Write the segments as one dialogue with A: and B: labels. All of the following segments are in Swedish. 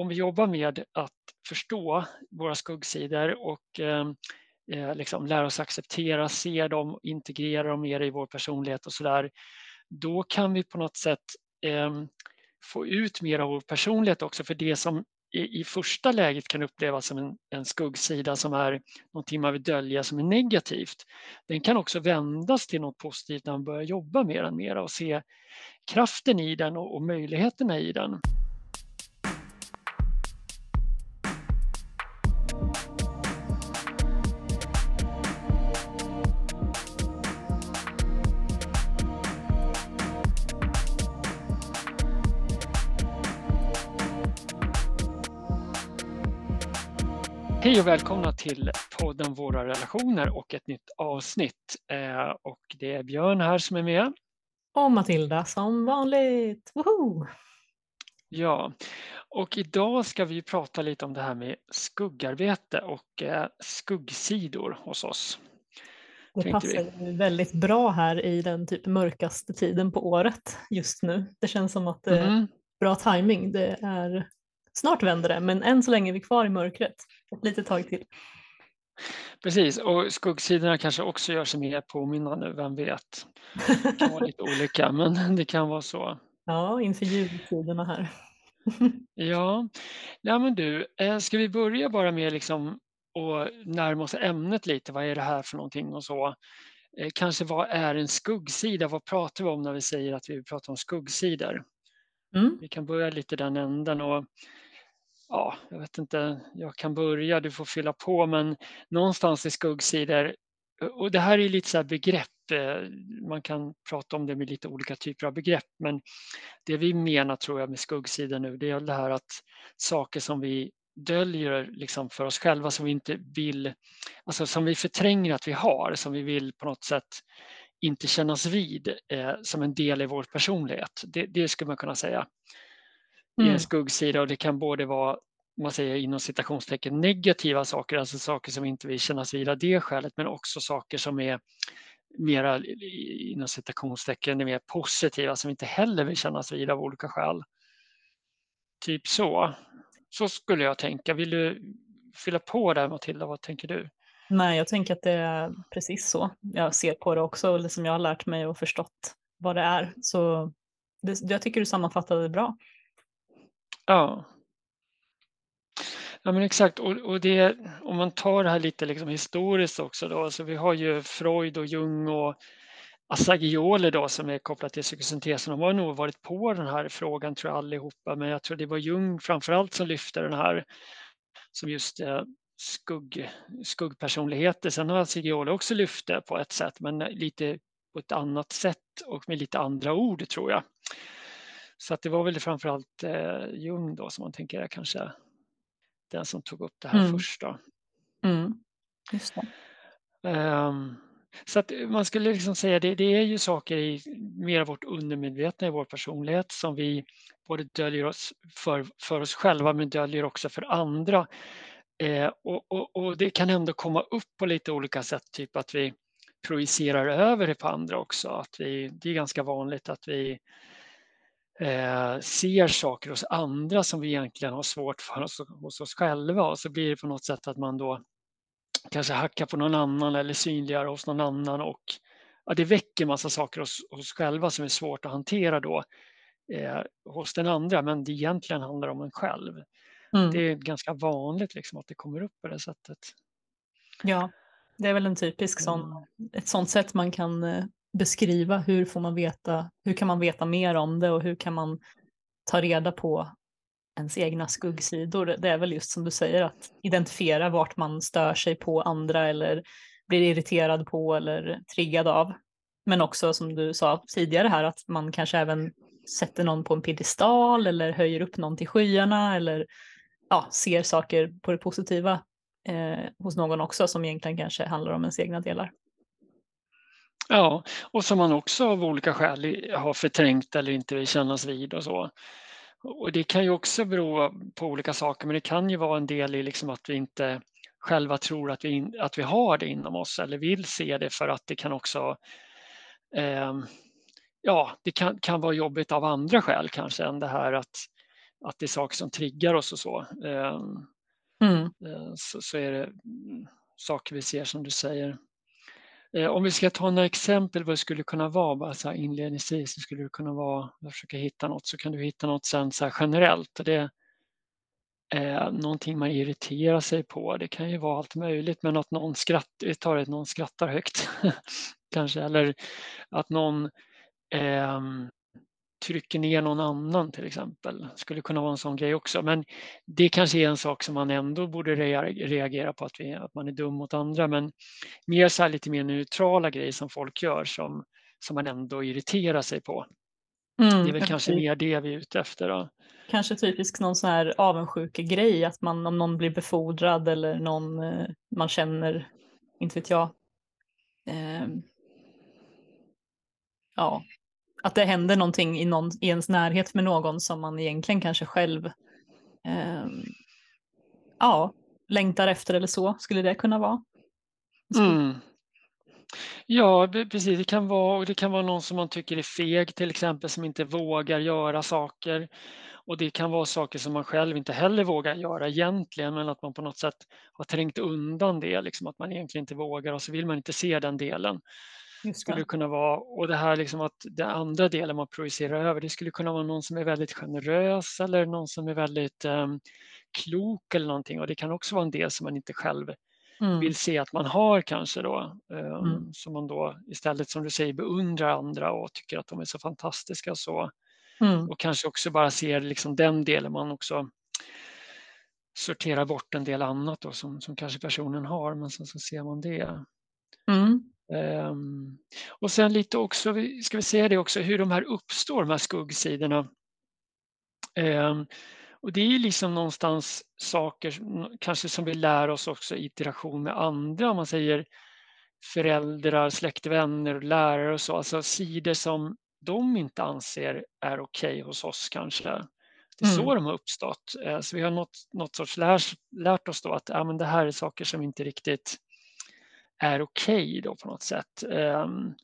A: om vi jobbar med att förstå våra skuggsidor och eh, eh, liksom lära oss acceptera, se dem, integrera dem mer i vår personlighet och sådär, då kan vi på något sätt eh, få ut mer av vår personlighet också. För det som i, i första läget kan upplevas som en, en skuggsida som är någonting man vill dölja som är negativt. Den kan också vändas till något positivt när man börjar jobba med den mera och se kraften i den och, och möjligheterna i den. Hej och välkomna till podden Våra relationer och ett nytt avsnitt. Eh, och det är Björn här som är med.
B: Och Matilda som vanligt. Woho!
A: Ja, och idag ska vi prata lite om det här med skuggarbete och eh, skuggsidor hos oss.
B: Det passar vi. väldigt bra här i den typ mörkaste tiden på året just nu. Det känns som att det är mm. bra timing. Det är Snart vänder det, men än så länge är vi kvar i mörkret ett litet tag till.
A: Precis, och skuggsidorna kanske också gör sig mer påminnande, vem vet? Det kan vara lite olika, men det kan vara så.
B: Ja, inför jultiderna här.
A: ja. ja, men du, eh, ska vi börja bara med liksom att närma oss ämnet lite, vad är det här för någonting och så. Eh, kanske vad är en skuggsida? Vad pratar vi om när vi säger att vi pratar om skuggsidor? Mm. Vi kan börja lite den änden och ja, jag vet inte, jag kan börja, du får fylla på, men någonstans i skuggsidor, och det här är lite så här begrepp, eh, man kan prata om det med lite olika typer av begrepp, men det vi menar tror jag med skuggsidor nu, det är det här att saker som vi döljer liksom för oss själva som vi inte vill, alltså som vi förtränger att vi har, som vi vill på något sätt inte kännas vid eh, som en del i vår personlighet. Det, det skulle man kunna säga mm. i en skuggsida och det kan både vara man säger inom citationstecken negativa saker, alltså saker som inte vill kännas vid av det skälet, men också saker som är mera inom citationstecken mer positiva som inte heller vill kännas vid av olika skäl. Typ så. Så skulle jag tänka. Vill du fylla på där Matilda, vad tänker du?
B: Nej, jag tänker att det är precis så. Jag ser på det också, eller jag har lärt mig och förstått vad det är. Så det, jag tycker du sammanfattade det bra.
A: Ja. Ja men exakt och, och det, om man tar det här lite liksom historiskt också då, alltså vi har ju Freud och Jung och Assagioli då som är kopplat till psykosyntesen, de har nog varit på den här frågan tror jag allihopa, men jag tror det var Jung framförallt som lyfte den här som just eh, skugg, skuggpersonligheter. Sen har Assagioli också lyft det på ett sätt, men lite på ett annat sätt och med lite andra ord tror jag. Så att det var väl framförallt eh, Jung då som man tänker är kanske den som tog upp det här mm. först. Då.
B: Mm. Just
A: um, så att man skulle liksom säga det, det är ju saker i mer av vårt undermedvetna i vår personlighet som vi både döljer oss för, för oss själva men döljer också för andra. Eh, och, och, och, det kan ändå komma upp på lite olika sätt, typ att vi projicerar över det på andra också. Att vi, det är ganska vanligt att vi eh, ser saker hos andra som vi egentligen har svårt för hos, hos oss själva och så blir det på något sätt att man då kanske hackar på någon annan eller synliggör hos någon annan och ja, det väcker massa saker hos oss själva som är svårt att hantera då eh, hos den andra men det egentligen handlar om en själv. Mm. Det är ganska vanligt liksom att det kommer upp på det sättet.
B: Ja, det är väl en typisk sån, ett sånt sätt man kan eh, beskriva hur får man veta, hur kan man veta mer om det och hur kan man ta reda på ens egna skuggsidor. Det är väl just som du säger att identifiera vart man stör sig på andra eller blir irriterad på eller triggad av. Men också som du sa tidigare här att man kanske även sätter någon på en piedestal eller höjer upp någon till skyarna eller ja, ser saker på det positiva eh, hos någon också som egentligen kanske handlar om ens egna delar.
A: Ja, och som man också av olika skäl har förträngt eller inte vill kännas vid och så. Och det kan ju också bero på olika saker, men det kan ju vara en del i liksom att vi inte själva tror att vi, att vi har det inom oss eller vill se det för att det kan också eh, ja, det kan, kan vara jobbigt av andra skäl kanske än det här att att det är saker som triggar oss och så. Ehm,
B: Mm.
A: eh, Så, så är det mm, saker vi ser som du säger. Eh, Om vi ska ta några exempel vad det skulle kunna vara, bara så här inledningsvis, så skulle det kunna vara, jag försöker hitta något, så kan du hitta något sen så här generellt. Det är någonting man irriterar sig på. Det kan ju vara allt möjligt, men att någon, skratt, tar ett, någon skrattar högt kanske, eller att någon ehm, trycker ner någon annan till exempel. Skulle kunna vara en sån grej också. Men det kanske är en sak som man ändå borde rea- reagera på, att, vi, att man är dum mot andra. Men mer så här lite mer neutrala grejer som folk gör som, som man ändå irriterar sig på.
B: Mm.
A: Det är väl kanske mer det vi är ute efter. Då.
B: Kanske typisk någon sån här avundsjuke-grej, att man, om någon blir befordrad eller någon eh, man känner, inte vet jag, ehm, ja, att det händer någonting i, någon, i ens närhet med någon som man egentligen kanske själv eh, ja, längtar efter eller så, skulle det kunna vara?
A: Mm. Ja, precis. Det kan, vara, det kan vara någon som man tycker är feg till exempel, som inte vågar göra saker. Och det kan vara saker som man själv inte heller vågar göra egentligen, men att man på något sätt har trängt undan det, liksom att man egentligen inte vågar och så vill man inte se den delen. Skulle
B: det.
A: det kunna vara, och det här liksom att den andra delen man projicerar över, det skulle kunna vara någon som är väldigt generös eller någon som är väldigt um, klok eller någonting. Och det kan också vara en del som man inte själv
B: Mm.
A: vill se att man har kanske då. Um,
B: Mm.
A: Som man då istället som du säger beundrar andra och tycker att de är så fantastiska. Så,
B: Mm.
A: och kanske också bara ser liksom den delen man också sorterar bort en del annat då som, som kanske personen har men sen så ser man det.
B: Mm.
A: Um, och sen lite också, ska vi säga det också, hur de här uppstår, de här skuggsidorna. Um, och det är liksom någonstans saker kanske som vi lär oss också i interaktion med andra, om man säger föräldrar, släktvänner, lärare och så, alltså sidor som de inte anser är okej hos oss kanske. Det är så
B: Mm.
A: de har uppstått. Eh, Så vi har något, något sorts lärs, lärt oss då att ja, men det här är saker som inte riktigt är okej då på något sätt. Ehm,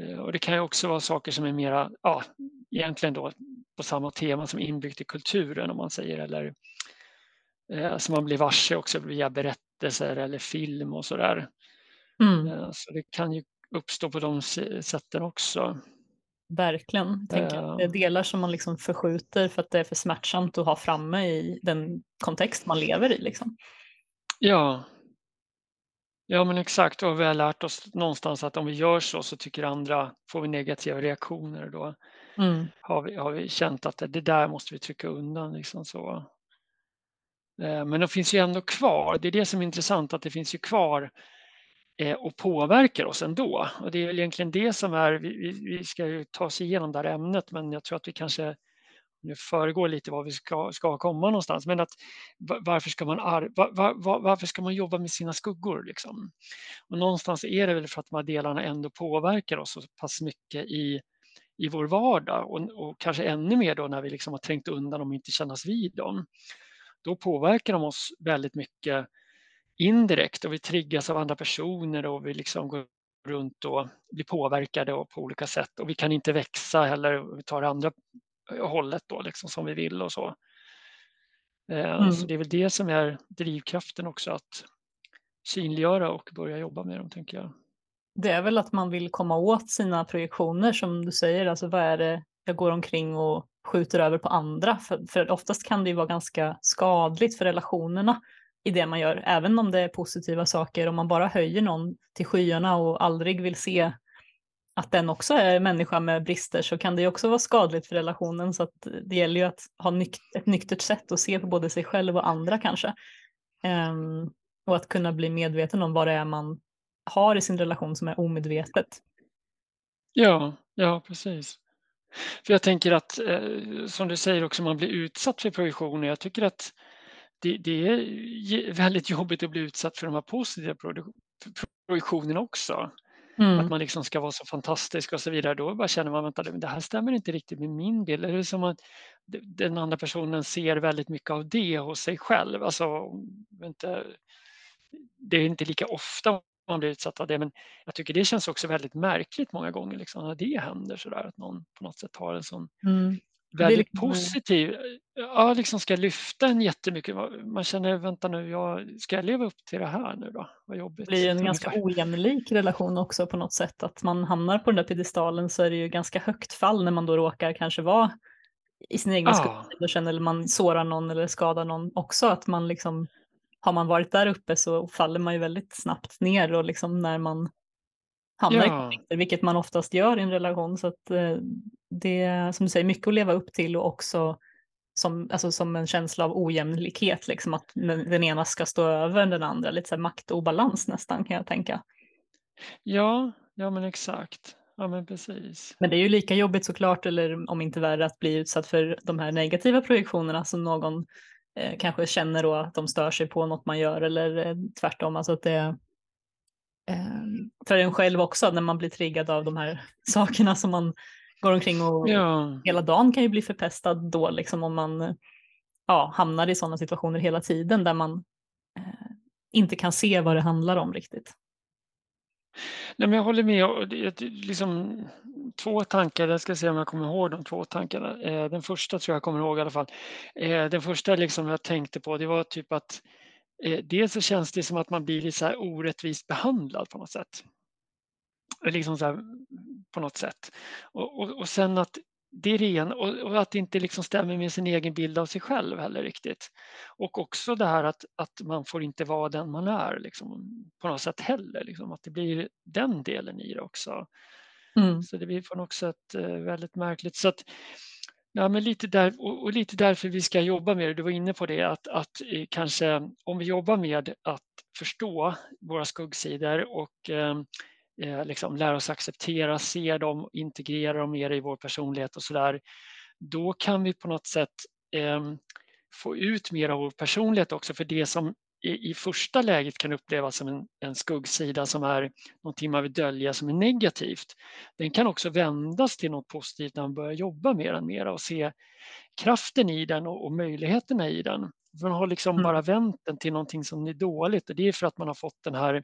A: eh, Och det kan ju också vara saker som är mera, ja, egentligen då på samma tema som inbyggt i kulturen om man säger, eller eh, som man blir varse också via berättelser eller film och sådär.
B: Mm.
A: Eh, Så det kan ju uppstå på de sätten också.
B: Verkligen. Det är
A: Ja.
B: delar som man liksom förskjuter för att det är för smärtsamt att ha framme i den kontext man lever i. Liksom.
A: Ja. Ja men exakt och vi har lärt oss någonstans att om vi gör så så tycker andra, får vi negativa reaktioner då
B: Mm.
A: har vi, har vi känt att det, det där måste vi trycka undan. Liksom så. Eh, Men de finns ju ändå kvar. Det är det som är intressant, att det finns ju kvar eh, och påverkar oss ändå. Och det är väl egentligen det som är, vi, vi- vi ska ju ta oss igenom det här ämnet, men jag tror att vi kanske nu föregår lite var vi ska, ska komma någonstans. Men att varför ska man, ar, var, var, varför ska man jobba med sina skuggor? Liksom? Och någonstans är det väl för att de här delarna ändå påverkar oss så pass mycket i, i vår vardag och, och kanske ännu mer då när vi liksom har trängt undan dem och inte kännas vid dem. Då påverkar de oss väldigt mycket indirekt och vi triggas av andra personer och vi liksom går runt och blir påverkade på olika sätt och vi kan inte växa heller. Vi tar andra hållet då liksom som vi vill och så. Eh,
B: Mm.
A: Så det är väl det som är drivkraften också att synliggöra och börja jobba med dem tänker jag.
B: Det är väl att man vill komma åt sina projektioner som du säger. Alltså vad är det jag går omkring och skjuter över på andra? För, för oftast kan det ju vara ganska skadligt för relationerna i det man gör. Även om det är positiva saker. Om man bara höjer någon till skyarna och aldrig vill se att den också är människa med brister så kan det ju också vara skadligt för relationen. Så att det gäller ju att ha nyk ett nyktert sätt att se på både sig själv och andra kanske. Um, och att kunna bli medveten om vad det är man har i sin relation som är omedvetet.
A: Ja, ja precis. För jag tänker att eh, som du säger också, man blir utsatt för projektioner. Jag tycker att det, det är väldigt jobbigt att bli utsatt för de här positiva projektionerna också.
B: Mm.
A: Att man liksom ska vara så fantastisk och så vidare. Då bara känner man, vänta, det här stämmer inte riktigt med min bild. Det är som att den andra personen ser väldigt mycket av det hos sig själv. Alltså, inte, det är inte lika ofta man blir utsatt av det, men jag tycker det känns också väldigt märkligt många gånger liksom, när det händer sådär, att någon på något sätt har en sån
B: Mm.
A: Väldigt
B: liksom, eh
A: positiv ja, liksom ska lyfta en jättemycket. Man känner: "Vänta nu, jag ska jag leva upp till det här nu då? Vad
B: Det blir
A: jobbigt."
B: en ganska ojämlik relation också på något sätt. Att man hamnar på den där piedestalen så är det ju ganska högt fall när man då råkar kanske vara i sin egna
A: Ja.
B: känner eller man sårar någon eller skadar någon också. Att man liksom har man varit där uppe så faller man ju väldigt snabbt ner och liksom när man hamnar i
A: Ja.
B: konflikter, vilket man oftast gör i en relation. Så att, eh, det är som du säger mycket att leva upp till och också som, alltså som en känsla av ojämlikhet, liksom att den ena ska stå över den andra, lite så här maktobalans nästan kan jag tänka.
A: Ja, ja men exakt. Ja men precis.
B: Men det är ju lika jobbigt såklart, eller om inte värre, att bli utsatt för de här negativa projektionerna som någon eh, kanske känner då att de stör sig på något man gör eller eh, tvärtom. Alltså att det, för en själv också, när man blir triggad av de här sakerna som man går omkring och
A: Ja.
B: hela dagen kan ju bli förpestad då, liksom om man ja, hamnar i sådana situationer hela tiden där man eh, inte kan se vad det handlar om riktigt.
A: Nej, men jag håller med. Liksom 2 tankar, jag ska se om jag kommer ihåg de 2 tankarna. Eh, den första tror jag kommer ihåg i alla fall. Eh, den första liksom jag tänkte på, det var typ att eh, dels så känns det som att man blir lite så här orättvist behandlad på något sätt. Liksom så här, på något sätt. Och, och, och sen att det är ena och, och att det inte liksom stämmer med sin egen bild av sig själv heller riktigt. Och också det här att, att man får inte vara den man är liksom, på något sätt heller. Liksom, att det blir den delen i det också.
B: Mm.
A: Så det blir på något sätt väldigt märkligt. Så att, ja, men lite där, och, lite därför vi ska jobba med det. Du var inne på det att, att eh, kanske om vi jobbar med att förstå våra skuggsidor och eh, eh, liksom lära oss acceptera, se dem, integrera dem mer i vår personlighet och sådär. Då kan vi på något sätt eh, få ut mer av vår personlighet också för det som i, i första läget kan upplevas som en, en skuggsida som är någonting man vill dölja som är negativt. Den kan också vändas till något positivt när man börjar jobba med den mera och se kraften i den och, och möjligheterna i den. Man har liksom
B: Mm.
A: bara vänt den till någonting som är dåligt och det är för att man har fått den här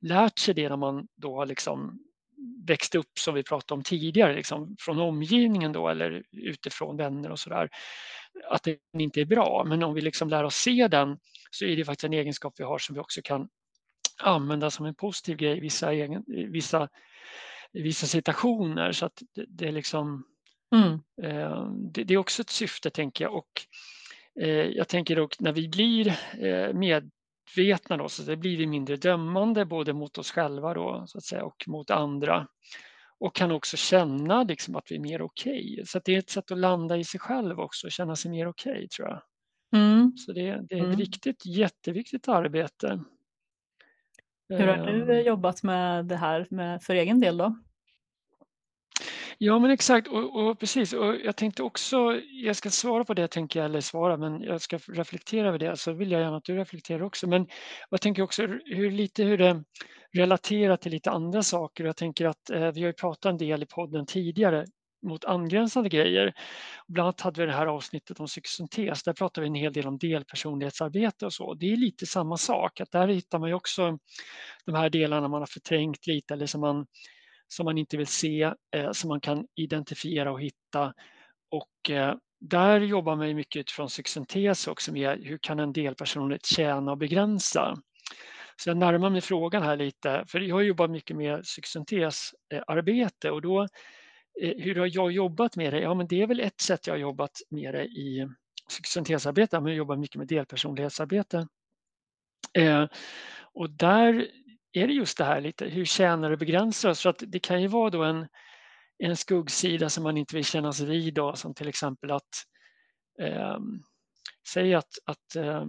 A: lärt sig det när man då har liksom växt upp som vi pratade om tidigare, liksom, från omgivningen då eller utifrån vänner och sådär, att den inte är bra. Men om vi liksom lär oss se den så är det faktiskt en egenskap vi har som vi också kan använda som en positiv grej i vissa, egen, vissa, vissa situationer. Så att det, det är liksom
B: Mm.
A: eh, det, det är också ett syfte tänker jag. Och eh, jag tänker dock när vi blir eh, medvetna då, så det blir vi mindre dömande både mot oss själva då så att säga och mot andra. Och kan också känna liksom att vi är mer okej. Okay. Så det är ett sätt att landa i sig själv också och känna sig mer okej okay, tror jag.
B: Mm.
A: Så det, det är ett
B: Mm.
A: viktigt, jätteviktigt arbete.
B: Hur har du eh,
A: Ehm,
B: jobbat med det här med, för egen del då?
A: Ja men exakt och, och precis och jag tänkte också, jag ska svara på det tänker jag, eller svara men jag ska reflektera över det så vill jag gärna att du reflekterar också. Men jag tänker också hur lite hur det relatera till lite andra saker. Jag tänker att eh, vi har ju pratat en del i podden tidigare mot angränsande grejer. Bland annat hade vi det här avsnittet om psykosyntes. Där pratar vi en hel del om delpersonlighetsarbete och så. Det är lite samma sak, att där hittar man ju också de här delarna man har förträngt lite eller som man som man inte vill se, eh, som man kan identifiera och hitta. Och eh, där jobbar man ju mycket utifrån psykosyntes också med hur kan en delpersonlighet tjäna och begränsa. Så jag närmar mig frågan här lite, för jag har jobbat mycket med psykosyntesarbete och då eh, hur har jag jobbat med det? Ja, men det är väl ett sätt jag har jobbat med det i syntesarbete, men jag jobbar mycket med delpersonlighetsarbete. Eh, och där är det just det här lite, hur tjänar och begränsar? För att det kan ju vara då en, en skuggsida som man inte vill kännas vid då, som till exempel att eh, säga att, att eh,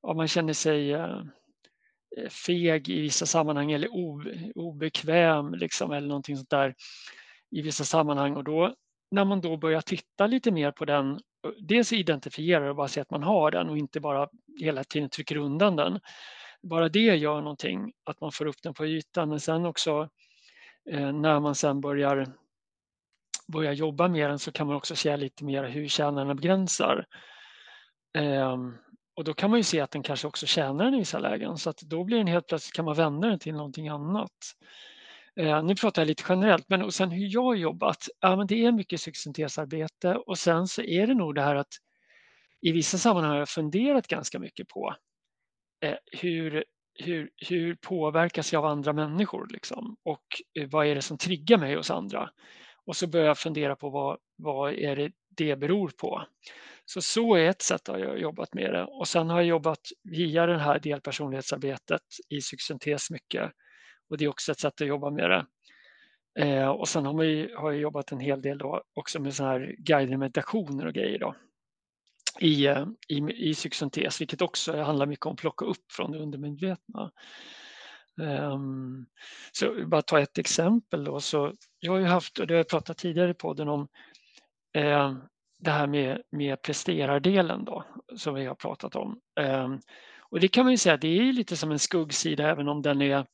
A: om man känner sig eh, Eh, feg i vissa sammanhang eller obekväm liksom, eller någonting sånt där i vissa sammanhang och då när man då börjar titta lite mer på den, dels identifierar och bara se att man har den och inte bara hela tiden trycker undan den bara det gör någonting, att man får upp den på ytan. Men sen också eh, när man sen börjar, börjar jobba med den så kan man också se lite mer hur kärnan begränsar. Eh, och då kan man ju se att den kanske också tjänar den i vissa lägen så att då blir den helt plötsligt kan man vända den till någonting annat. Eh, nu pratar jag lite generellt, men och sen hur jag har jobbat, ja men det är mycket psykosyntesarbete och sen så är det nog det här att i vissa sammanhang har jag funderat ganska mycket på eh, hur, hur, hur påverkas jag av andra människor liksom? och eh, vad är det som triggar mig hos andra? Och så börjar jag fundera på vad, vad är det det beror på. Så så är ett sätt att jag jobbat med det och sen har jag jobbat via det här delpersonlighetsarbetet i psykosyntes mycket och det är också ett sätt att jobba med det. Eh, och sen har, man har jag jobbat en hel del då också med så här guidade meditationer och grejer då i, eh, i, i psykosyntes, vilket också handlar mycket om att plocka upp från det undermedvetna. Um, så bara ta ett exempel då. Så jag har ju haft, och det har jag pratat tidigare i podden om, eh, det här med, med presterardelen då, som vi har pratat om. Ehm, och det kan man ju säga, det är lite som en skuggsida även om den är,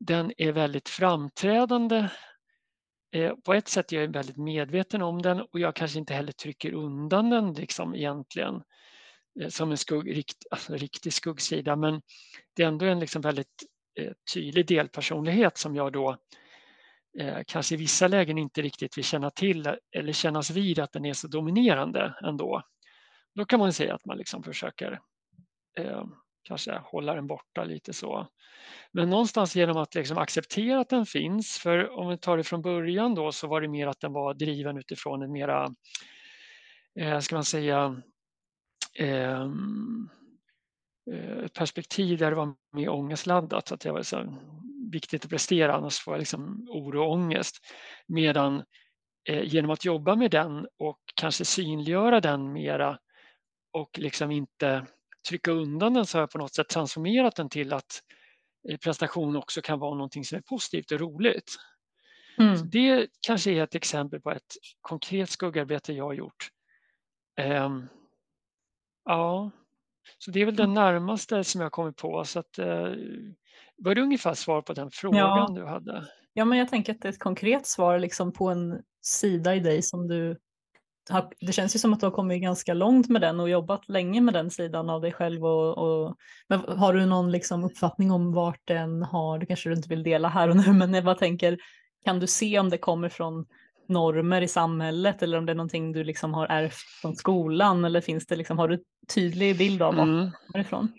A: den är väldigt framträdande. Eh, på ett sätt är jag väldigt medveten om den och jag kanske inte heller trycker undan den liksom egentligen eh, som en skugg, rikt, alltså riktig skuggsida men det är ändå en liksom väldigt eh, tydlig delpersonlighet som jag då eh, Eh, kanske i vissa lägen inte riktigt vill känna till eller kännas vid att den är så dominerande ändå. Då kan man säga att man liksom försöker eh, kanske hålla den borta lite så. Men någonstans genom att liksom acceptera att den finns, för om vi tar det från början då så var det mer att den var driven utifrån en mera, eh, ska man säga, ehm, eh, perspektiv där det var mer ångestladdat, så att jag var så viktigt att prestera annars får jag liksom oro och ångest. Medan eh, genom att jobba med den och kanske synliggöra den mera och liksom inte trycka undan den så har jag på något sätt transformerat den till att eh, prestation också kan vara någonting som är positivt och roligt. Mm. det kanske är ett exempel på ett konkret skuggarbete jag har gjort. Um, ja, så det är väl den närmaste som jag kommit på. Så att, uh, var det ungefär svar på den frågan ja. du hade?
B: Ja, men jag tänker att det är ett konkret svar liksom på en sida i dig som du det känns ju som att du har kommit ganska långt med den och jobbat länge med den sidan av dig själv. Och, och men har du någon liksom uppfattning om vart den har, det kanske du inte vill dela här och nu, men jag bara tänker, kan du se om det kommer från normer i samhället eller om det är någonting du liksom har ärvt från skolan eller finns det liksom, har du tydlig bild av vart mm. det kommer ifrån?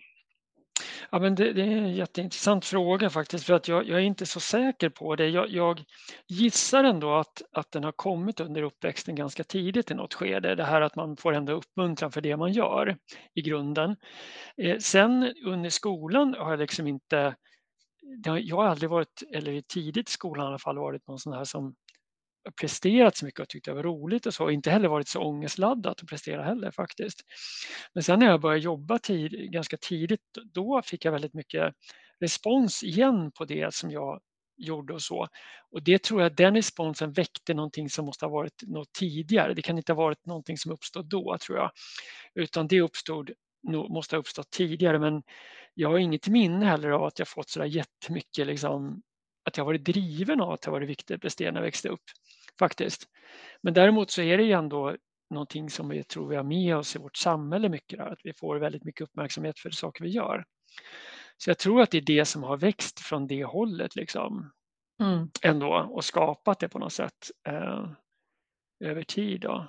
A: Ja, men det, det, är en jätteintressant fråga faktiskt för att jag, jag är inte så säker på det. Jag, jag, gissar ändå att, att den har kommit under uppväxten ganska tidigt i något skede. Det här att man får ändå uppmuntran för det man gör i grunden. Eh, sen under skolan har jag liksom inte jag har aldrig varit, eller tidigt i skolan i alla fall, varit någon sån här som presterat så mycket och tyckt det var roligt och så. Inte heller varit så ångestladdat att prestera heller faktiskt. Men sen när jag började jobba tid, ganska tidigt, då fick jag väldigt mycket respons igen på det som jag gjorde och så. Och det tror jag, den responsen väckte någonting som måste ha varit något tidigare. Det kan inte ha varit någonting som uppstod då tror jag. Utan det uppstod, måste ha uppstått tidigare men jag har inget minne heller av att jag fått sådär jättemycket liksom, att jag varit driven av att det varit viktigt att prestera när jag växte upp faktiskt. Men däremot så är det ju ändå någonting som vi tror vi har med oss i vårt samhälle mycket, att vi får väldigt mycket uppmärksamhet för saker vi gör. Så jag tror att det är det som har växt från det hållet liksom. Mm. ändå och skapat det på något sätt eh, över tid. Då.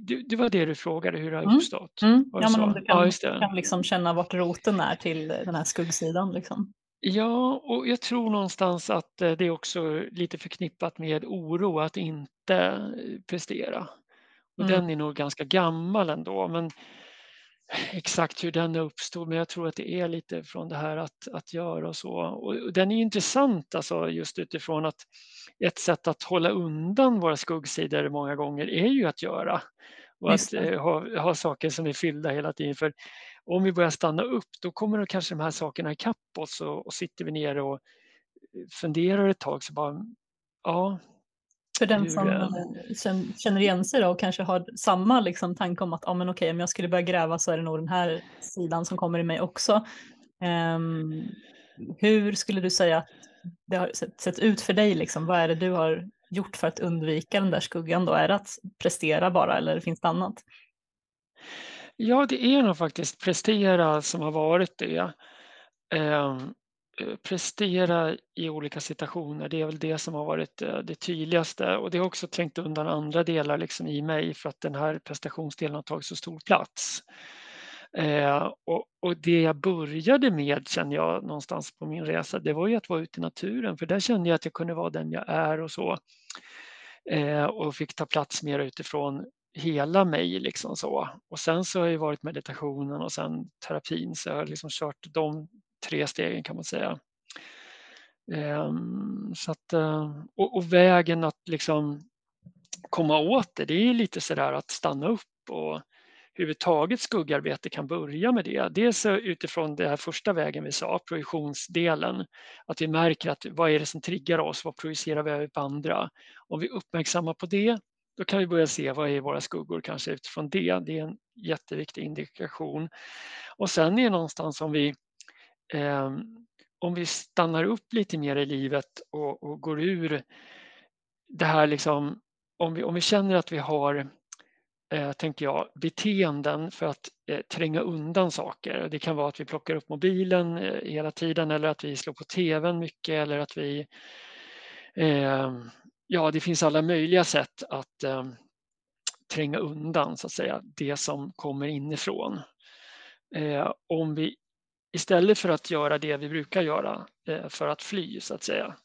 A: Det, det, var det du frågade, hur det har mm. uppstått?
B: Mm. Ja, men om du kan, ja, kan liksom känna vart roten är till den här skuggsidan. Liksom.
A: Ja, och jag tror någonstans att eh, det är också lite förknippat med oro att inte eh, prestera. Och mm. den är nog ganska gammal ändå, men exakt hur den uppstod, men jag tror att det är lite från det här att, att göra och så. Och den är intressant alltså just utifrån att ett sätt att hålla undan våra skuggsidor många gånger är ju att göra och att eh, ha, ha saker som är fyllda hela tiden. För om vi börjar stanna upp då kommer kanske de här sakerna ikapp oss och, och sitter vi ner och eh, funderar ett tag så bara, ja.
B: För den som hur, känner igen sig då och kanske har samma liksom tanke om att ah, men okej, om jag skulle börja gräva så är det nog den här sidan som kommer i mig också. Um, hur skulle du säga att det har sett, sett, ut för dig? Liksom? Vad är det du har gjort för att undvika den där skuggan? Då? Är det att prestera bara eller finns det annat?
A: Ja, det är nog faktiskt prestera som har varit det. Ehm, eh, prestera i olika situationer, det är väl det som har varit eh, det tydligaste och det har också trängt undan andra delar liksom i mig för att den här prestationsdelen har tagit så stor plats. Eh, och, och, det jag började med känner jag någonstans på min resa, det var ju att vara ute i naturen för där kände jag att jag kunde vara den jag är och så. Eh, och fick ta plats mer utifrån hela mig liksom så. Och sen så har det varit meditationen och sen terapin så jag har liksom kört de tre stegen kan man säga. Um, så att, eh, och, och, vägen att liksom komma åt det, det är lite sådär att stanna upp och överhuvudtaget skuggarbete kan börja med det. Dels utifrån den här första vägen vi sa, projektionsdelen, att vi märker att vad är det som triggar oss, vad projicerar vi över på andra? Om vi uppmärksammar på det, då kan vi börja se vad är våra skuggor kanske utifrån det. Det är en jätteviktig indikation. Och sen är det någonstans om vi eh, om vi stannar upp lite mer i livet och, och går ur det här liksom, om vi, om vi känner att vi har eh, tänker jag, beteenden för att eh, tränga undan saker. Det kan vara att vi plockar upp mobilen eh, hela tiden eller att vi slår på tvn mycket eller att vi... Eh, ja, det finns alla möjliga sätt att eh, tränga undan så att säga det som kommer inifrån. Eh, om vi istället för att göra det vi brukar göra för att fly så att säga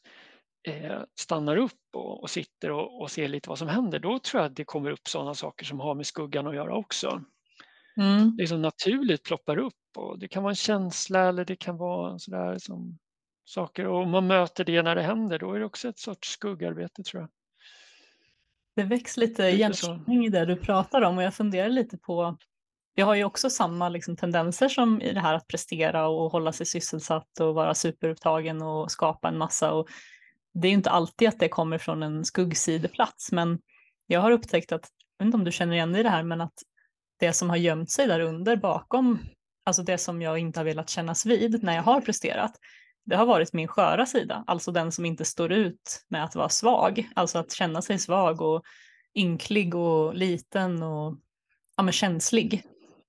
A: eh, stannar upp och, och sitter och, och, ser lite vad som händer, då tror jag att det kommer upp sådana saker som har med skuggan att göra också. Mm. Liksom naturligt ploppar upp och det kan vara en känsla eller det kan vara sådär som saker och om man möter det när det händer, då är det också ett sorts skuggarbete tror jag.
B: Det väcks lite igenkänning i det du pratar om och jag funderar lite på vi har ju också samma liksom, tendenser som i det här att prestera och hålla sig sysselsatt och vara superupptagen och skapa en massa. Och det är inte alltid att det kommer från en skuggsideplats, men jag har upptäckt att, jag vet inte om du känner igen dig i det här, men att det som har gömt sig där under bakom, alltså det som jag inte har velat kännas vid när jag har presterat, det har varit min sköra sida, alltså den som inte står ut med att vara svag, alltså att känna sig svag och ynklig och liten och ja, men känslig.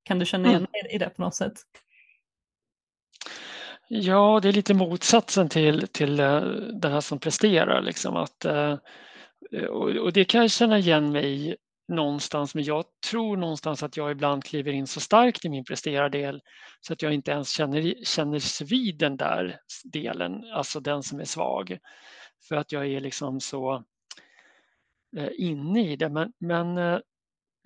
B: Kan du känna igen dig i det på något sätt?
A: Ja, det är lite motsatsen till, till eh, den här som presterar. Liksom, att, eh, och det kan jag känna igen mig i någonstans, men jag tror någonstans att jag ibland kliver in så starkt i min presterardel så att jag inte ens känner, känner vid den där delen, alltså den som är svag. För att jag är liksom så eh, inne i det. Men, men eh,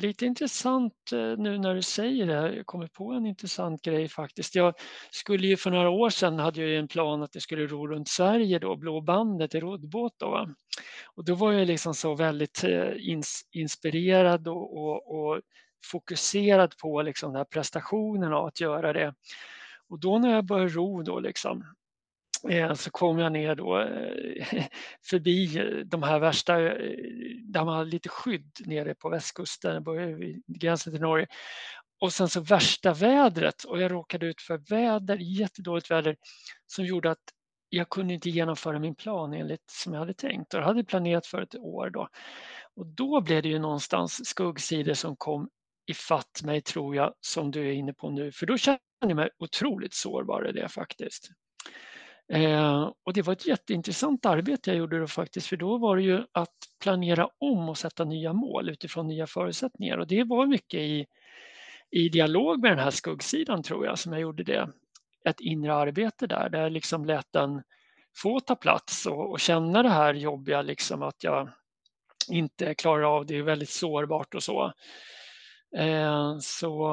A: Lite intressant eh, nu när du säger det, jag kommer på en intressant grej faktiskt. Jag skulle ju för några år sedan hade jag en plan att jag skulle ro runt Sverige då, Blå bandet i roddbåt då. Och då var jag liksom så väldigt eh, ins inspirerad och, och, och fokuserad på liksom den här prestationen av att göra det. Och då när jag började ro då liksom, Eh, så kom jag ner då eh, förbi eh, de här värsta, där man hade lite skydd nere på västkusten, vid gränsen till Norge. Och sen så värsta vädret och jag råkade ut för väder, jättedåligt väder som gjorde att jag kunde inte genomföra min plan enligt som jag hade tänkt och jag hade planerat för ett år då. Och då blev det ju någonstans skuggsidor som kom ifatt mig tror jag som du är inne på nu för då kände jag mig otroligt sårbar i det faktiskt. Eh, och det var ett jätteintressant arbete jag gjorde då faktiskt, för då var det ju att planera om och sätta nya mål utifrån nya förutsättningar. Och det var mycket i, i dialog med den här skuggsidan tror jag som jag gjorde det. Ett inre arbete där, där jag liksom lät den få ta plats och, och känna det här jobbiga, liksom att jag inte klarar av det, är väldigt sårbart och så. Eh, så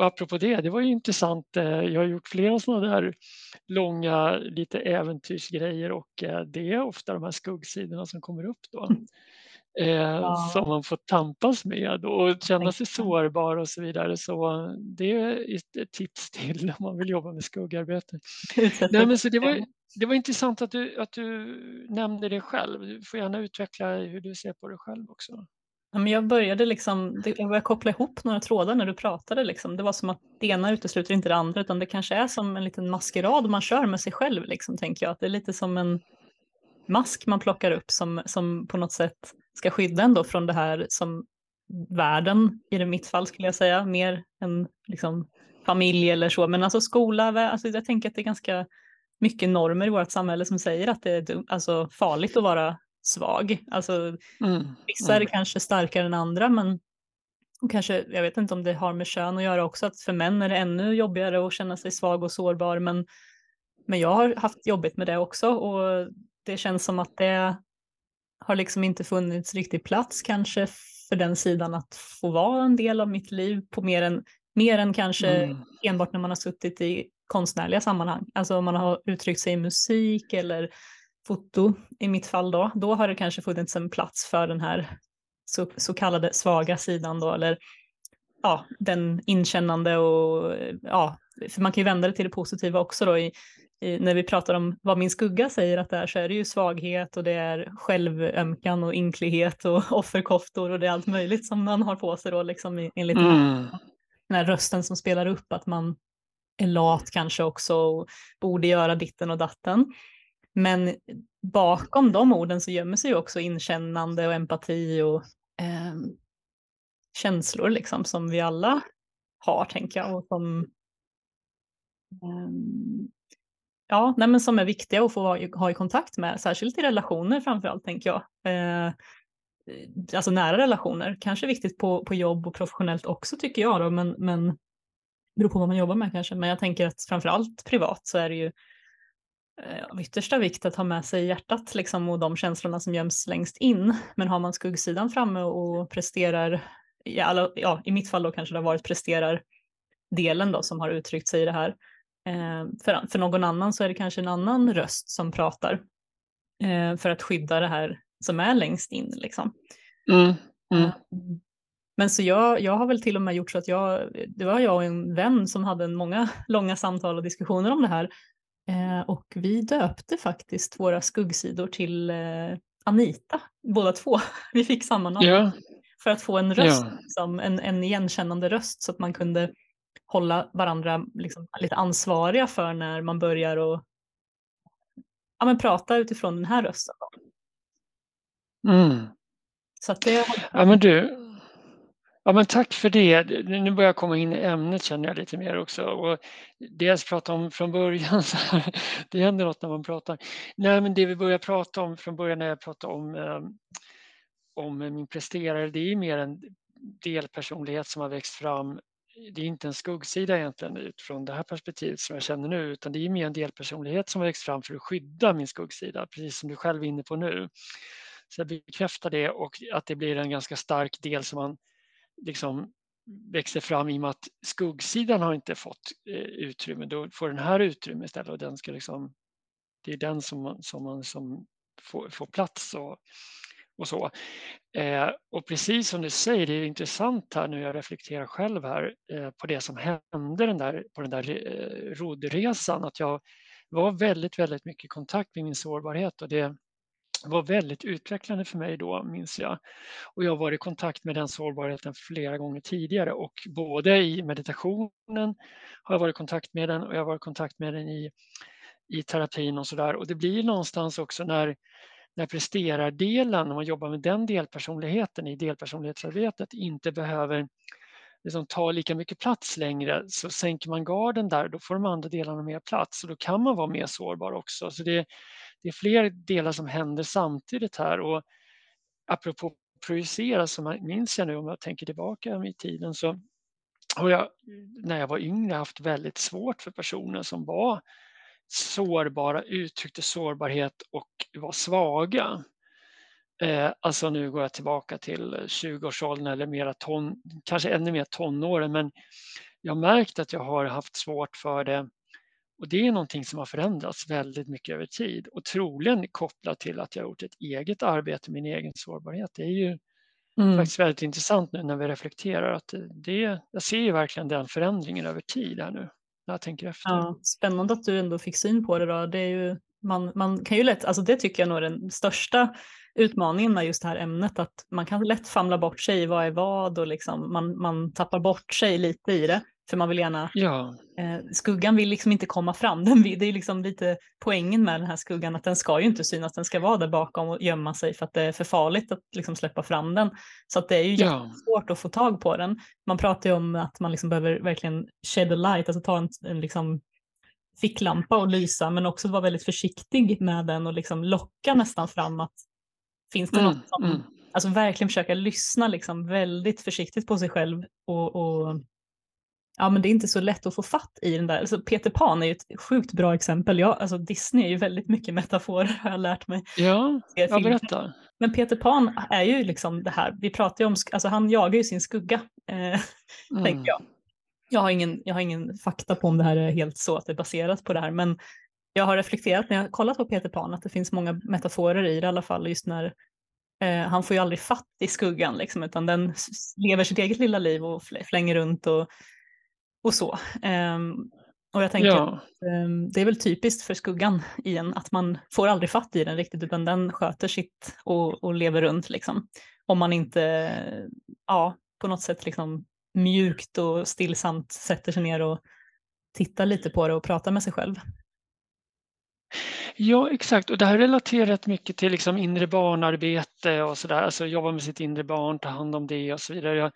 A: apropå det, det var ju intressant. Eh, jag har gjort flera sådana där långa, lite äventyrsgrejer och eh, det är ofta de här skuggsidorna som kommer upp då. Mm. Ja. Som man får tampas med och känna sig sårbar och så vidare. Så det är ett tips till om man vill jobba med skuggarbete. Nej, men så det, var, det var intressant att du, att du nämnde det själv. Du får gärna utveckla hur du ser på det själv också
B: men jag började liksom, jag började koppla ihop några trådar när du pratade. Liksom. Det var som att det ena utesluter inte det andra, utan det kanske är som en liten maskerad man kör med sig själv, liksom, tänker jag. Att det är lite som en mask man plockar upp som, som på något sätt ska skydda ändå från det här som världen, i det mitt fall skulle jag säga, mer än liksom, familj eller så. Men alltså skola, alltså jag tänker att det är ganska mycket normer i vårt samhälle som säger att det är alltså farligt att vara svag. Alltså, mm. Vissa är mm. kanske starkare än andra men kanske, jag vet inte om det har med kön att göra också, att för män är det ännu jobbigare att känna sig svag och sårbar. Men, men jag har haft jobbigt med det också och det känns som att det har liksom inte funnits riktig plats kanske för den sidan att få vara en del av mitt liv på mer än, mer än kanske mm. enbart när man har suttit i konstnärliga sammanhang. Alltså om man har uttryckt sig i musik eller foto i mitt fall då, då har det kanske funnits en plats för den här så, så kallade svaga sidan då, eller ja, den inkännande och ja, för man kan ju vända det till det positiva också då i, i, när vi pratar om vad min skugga säger att det är så är det ju svaghet och det är självömkan och inklighet och offerkoftor och det är allt möjligt som man har på sig då liksom enligt mm. den här rösten som spelar upp att man är lat kanske också och borde göra ditten och datten. Men bakom de orden så gömmer sig ju också inkännande och empati och eh, känslor liksom som vi alla har tänker jag och som eh, ja, nej, men som är viktiga att få ha i kontakt med, särskilt i relationer framförallt tänker jag. Eh, alltså nära relationer, kanske viktigt på, på jobb och professionellt också tycker jag då, men, men beror på vad man jobbar med kanske. Men jag tänker att framförallt privat så är det ju Eh, av yttersta vikt att ha med sig hjärtat liksom, och de känslorna som göms längst in. Men har man skuggsidan framme och presterar, i, alla, ja, i mitt fall då kanske det har varit presterar delen då som har uttryckt sig i det här. Eh, för, för någon annan så är det kanske en annan röst som pratar eh, för att skydda det här som är längst in. Liksom. Mm, mm. Eh, men så jag, jag har väl till och med gjort så att jag, det var jag och en vän som hade många långa samtal och diskussioner om det här Eh, och vi döpte faktiskt våra skuggsidor till eh, Anita, båda två. Vi fick samma namn. Ja. För att få en röst, ja. liksom, en, en igenkännande röst så att man kunde hålla varandra liksom, lite ansvariga för när man börjar och, ja, men prata utifrån den här rösten.
A: Mm. Så att det... Ja men du, Ja, men tack för det. Nu börjar jag komma in i ämnet känner jag lite mer också. Och jag prata om från början, så här, det händer något när man pratar. Nej, men det vi börjar prata om från början när jag pratade om, eh, om min presterare, det är mer en delpersonlighet som har växt fram. Det är inte en skuggsida egentligen utifrån det här perspektivet som jag känner nu, utan det är mer en delpersonlighet som har växt fram för att skydda min skuggsida, precis som du själv är inne på nu. Så jag bekräftar det och att det blir en ganska stark del som man liksom växer fram i och med att skuggsidan har inte fått eh, utrymme. Då får den här utrymme istället och den ska liksom, det är den som man, som man som får, får plats och, och så. Eh, och precis som du säger, det är intressant här nu, jag reflekterar själv här eh, på det som hände den där, på den där eh, roddresan, att jag var väldigt, väldigt mycket i kontakt med min sårbarhet och det var väldigt utvecklande för mig då, minns jag. Och jag har varit i kontakt med den sårbarheten flera gånger tidigare och både i meditationen har jag varit i kontakt med den och jag har varit i kontakt med den i, i terapin och sådär. Och det blir någonstans också när, när presterardelen, när man jobbar med den delpersonligheten i delpersonlighetsarbetet, inte behöver liksom ta lika mycket plats längre så sänker man garden där, då får de andra delarna mer plats och då kan man vara mer sårbar också. Så det, det är fler delar som händer samtidigt här och apropå projicera så minns jag nu om jag tänker tillbaka i tiden så har jag när jag var yngre haft väldigt svårt för personer som var sårbara, uttryckte sårbarhet och var svaga. Eh, alltså nu går jag tillbaka till 20-årsåldern eller mera ton, kanske ännu mer tonåren men jag har märkt att jag har haft svårt för det och det är någonting som har förändrats väldigt mycket över tid och troligen kopplat till att jag har gjort ett eget arbete med min egen sårbarhet. Det är ju mm. faktiskt väldigt intressant nu när vi reflekterar att det, jag ser ju verkligen den förändringen över tid här nu när jag tänker efter.
B: Ja, spännande att du ändå fick syn på det då. Det är ju, man, man kan ju lätt, alltså det tycker jag nog är den största utmaningen med just det här ämnet, att man kan lätt famla bort sig i vad är vad och liksom man, man tappar bort sig lite i det. För man vill gärna, ja. eh, skuggan vill liksom inte komma fram. Den det är liksom lite poängen med den här skuggan, att den ska ju inte synas, den ska vara där bakom och gömma sig för att det är för farligt att liksom släppa fram den. Så att det är ju ja. svårt att få tag på den. Man pratar ju om att man liksom behöver verkligen shed a light, alltså ta en, en liksom ficklampa och lysa men också vara väldigt försiktig med den och liksom locka nästan fram att finns det
A: Mm,
B: något som,
A: mm.
B: alltså verkligen försöka lyssna liksom väldigt försiktigt på sig själv och, och ja men det är inte så lätt att få fatt i den där, alltså Peter Pan är ju ett sjukt bra exempel, jag, alltså Disney är ju väldigt mycket metaforer har jag lärt mig.
A: Ja,
B: Se
A: ja,
B: filmer.
A: berätta.
B: Men Peter Pan är ju liksom det här, vi pratar ju om, alltså han jagar ju sin skugga, eh,
A: Mm.
B: tänker jag. Jag har, ingen, jag har ingen fakta på om det här är helt så att det är baserat på det här, men jag har reflekterat när jag har kollat på Peter Pan att det finns många metaforer i det i alla fall, just när eh, han får ju aldrig fatt i skuggan, liksom, utan den lever sitt eget lilla liv och fl- flänger runt och, och så. Ehm, och jag tänker
A: Ja,
B: Ehm, Det är väl typiskt för skuggan i en att man får aldrig fatt i den riktigt utan den sköter sitt och, och lever runt liksom. Om man inte ja, på något sätt liksom mjukt och stillsamt sätter sig ner och tittar lite på det och pratar med sig själv.
A: ja, exakt. Och det här relaterar rätt mycket till liksom inre barnarbete och sådär. Alltså jobba med sitt inre barn, ta hand om det och så vidare. Jag,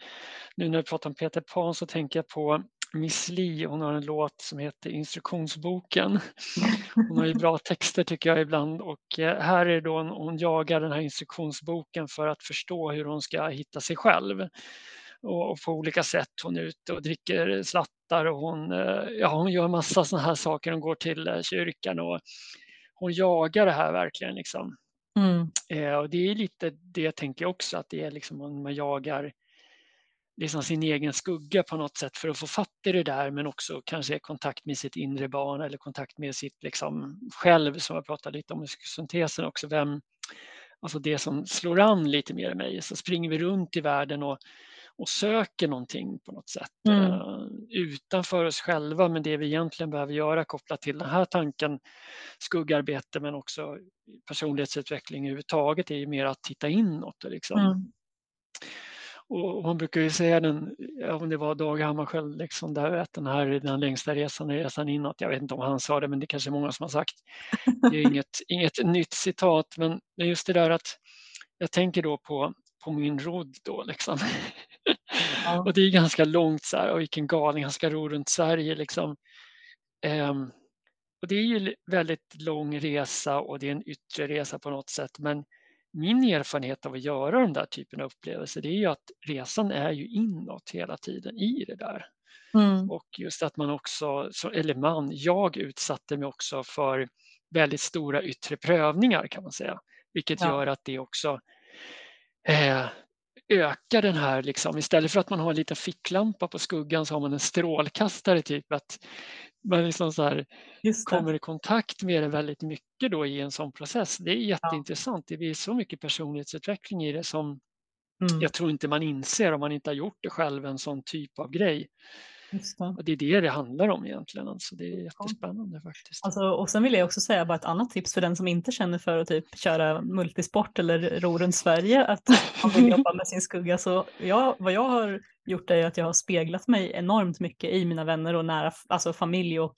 A: nu när jag pratar om Peter Pan så tänker jag på Miss Li. Hon har en låt som heter Instruktionsboken. Hon har ju bra texter tycker jag ibland och eh, här är då hon jagar den här instruktionsboken för att förstå hur hon ska hitta sig själv. Och, och på olika sätt. Hon är ute och dricker slattar och hon, eh, ja, hon gör massa sådana här saker. Hon går till eh, kyrkan och hon jagar det här verkligen. Liksom.
B: Mm.
A: Eh, och det är lite det tänker jag också att det är liksom om man jagar liksom sin egen skugga på något sätt för att få fatt i det där men också kanske kontakt med sitt inre barn eller kontakt med sitt liksom själv som jag pratade lite om i syntesen också. Vem, alltså det som slår an lite mer i mig. Så springer vi runt i världen och, och söker någonting på något sätt
B: Mm.
A: eh, utanför oss själva men det vi egentligen behöver göra kopplat till den här tanken skuggarbete men också personlighetsutveckling överhuvudtaget är ju mer att titta inåt liksom
B: Mm.
A: Och man brukar ju säga den, om det var Dag Hammarskjöld, liksom där, att den här är den längsta resan är resan inåt. Jag vet inte om han sa det, men det kanske är många som har sagt. Det är inget, inget nytt citat, men det är just det där att jag tänker då på, på min rodd då liksom.
B: Ja.
A: och det är ganska långt så här, och vilken galning, han ska ro runt Sverige liksom. Ehm, och det är ju väldigt lång resa och det är en yttre resa på något sätt, men min erfarenhet av att göra den där typen av upplevelser det är ju att resan är ju inåt hela tiden i det där.
B: Mm.
A: Och just att man också, så- eller man, jag utsatte mig också för väldigt stora yttre prövningar kan man säga. Vilket
B: Ja.
A: gör att det också eh, ökar den här, liksom, istället för att man har en liten ficklampa på skuggan så har man en strålkastare. typ att man liksom så här, kommer i kontakt med det väldigt mycket då i en sån process. Det är jätteintressant. Det blir så mycket personlighetsutveckling i det som
B: Mm.
A: jag tror inte man inser om man inte har gjort det själv, en sån typ av grej.
B: Det.
A: Och det är det det handlar om egentligen. Alltså det är jättespännande faktiskt.
B: Alltså, och sen vill jag också säga bara ett annat tips för den som inte känner för att typ köra multisport eller ro runt Sverige, att man vill jobba med sin skugga. Så jag, vad jag har gjort är att jag har speglat mig enormt mycket i mina vänner och nära alltså familj och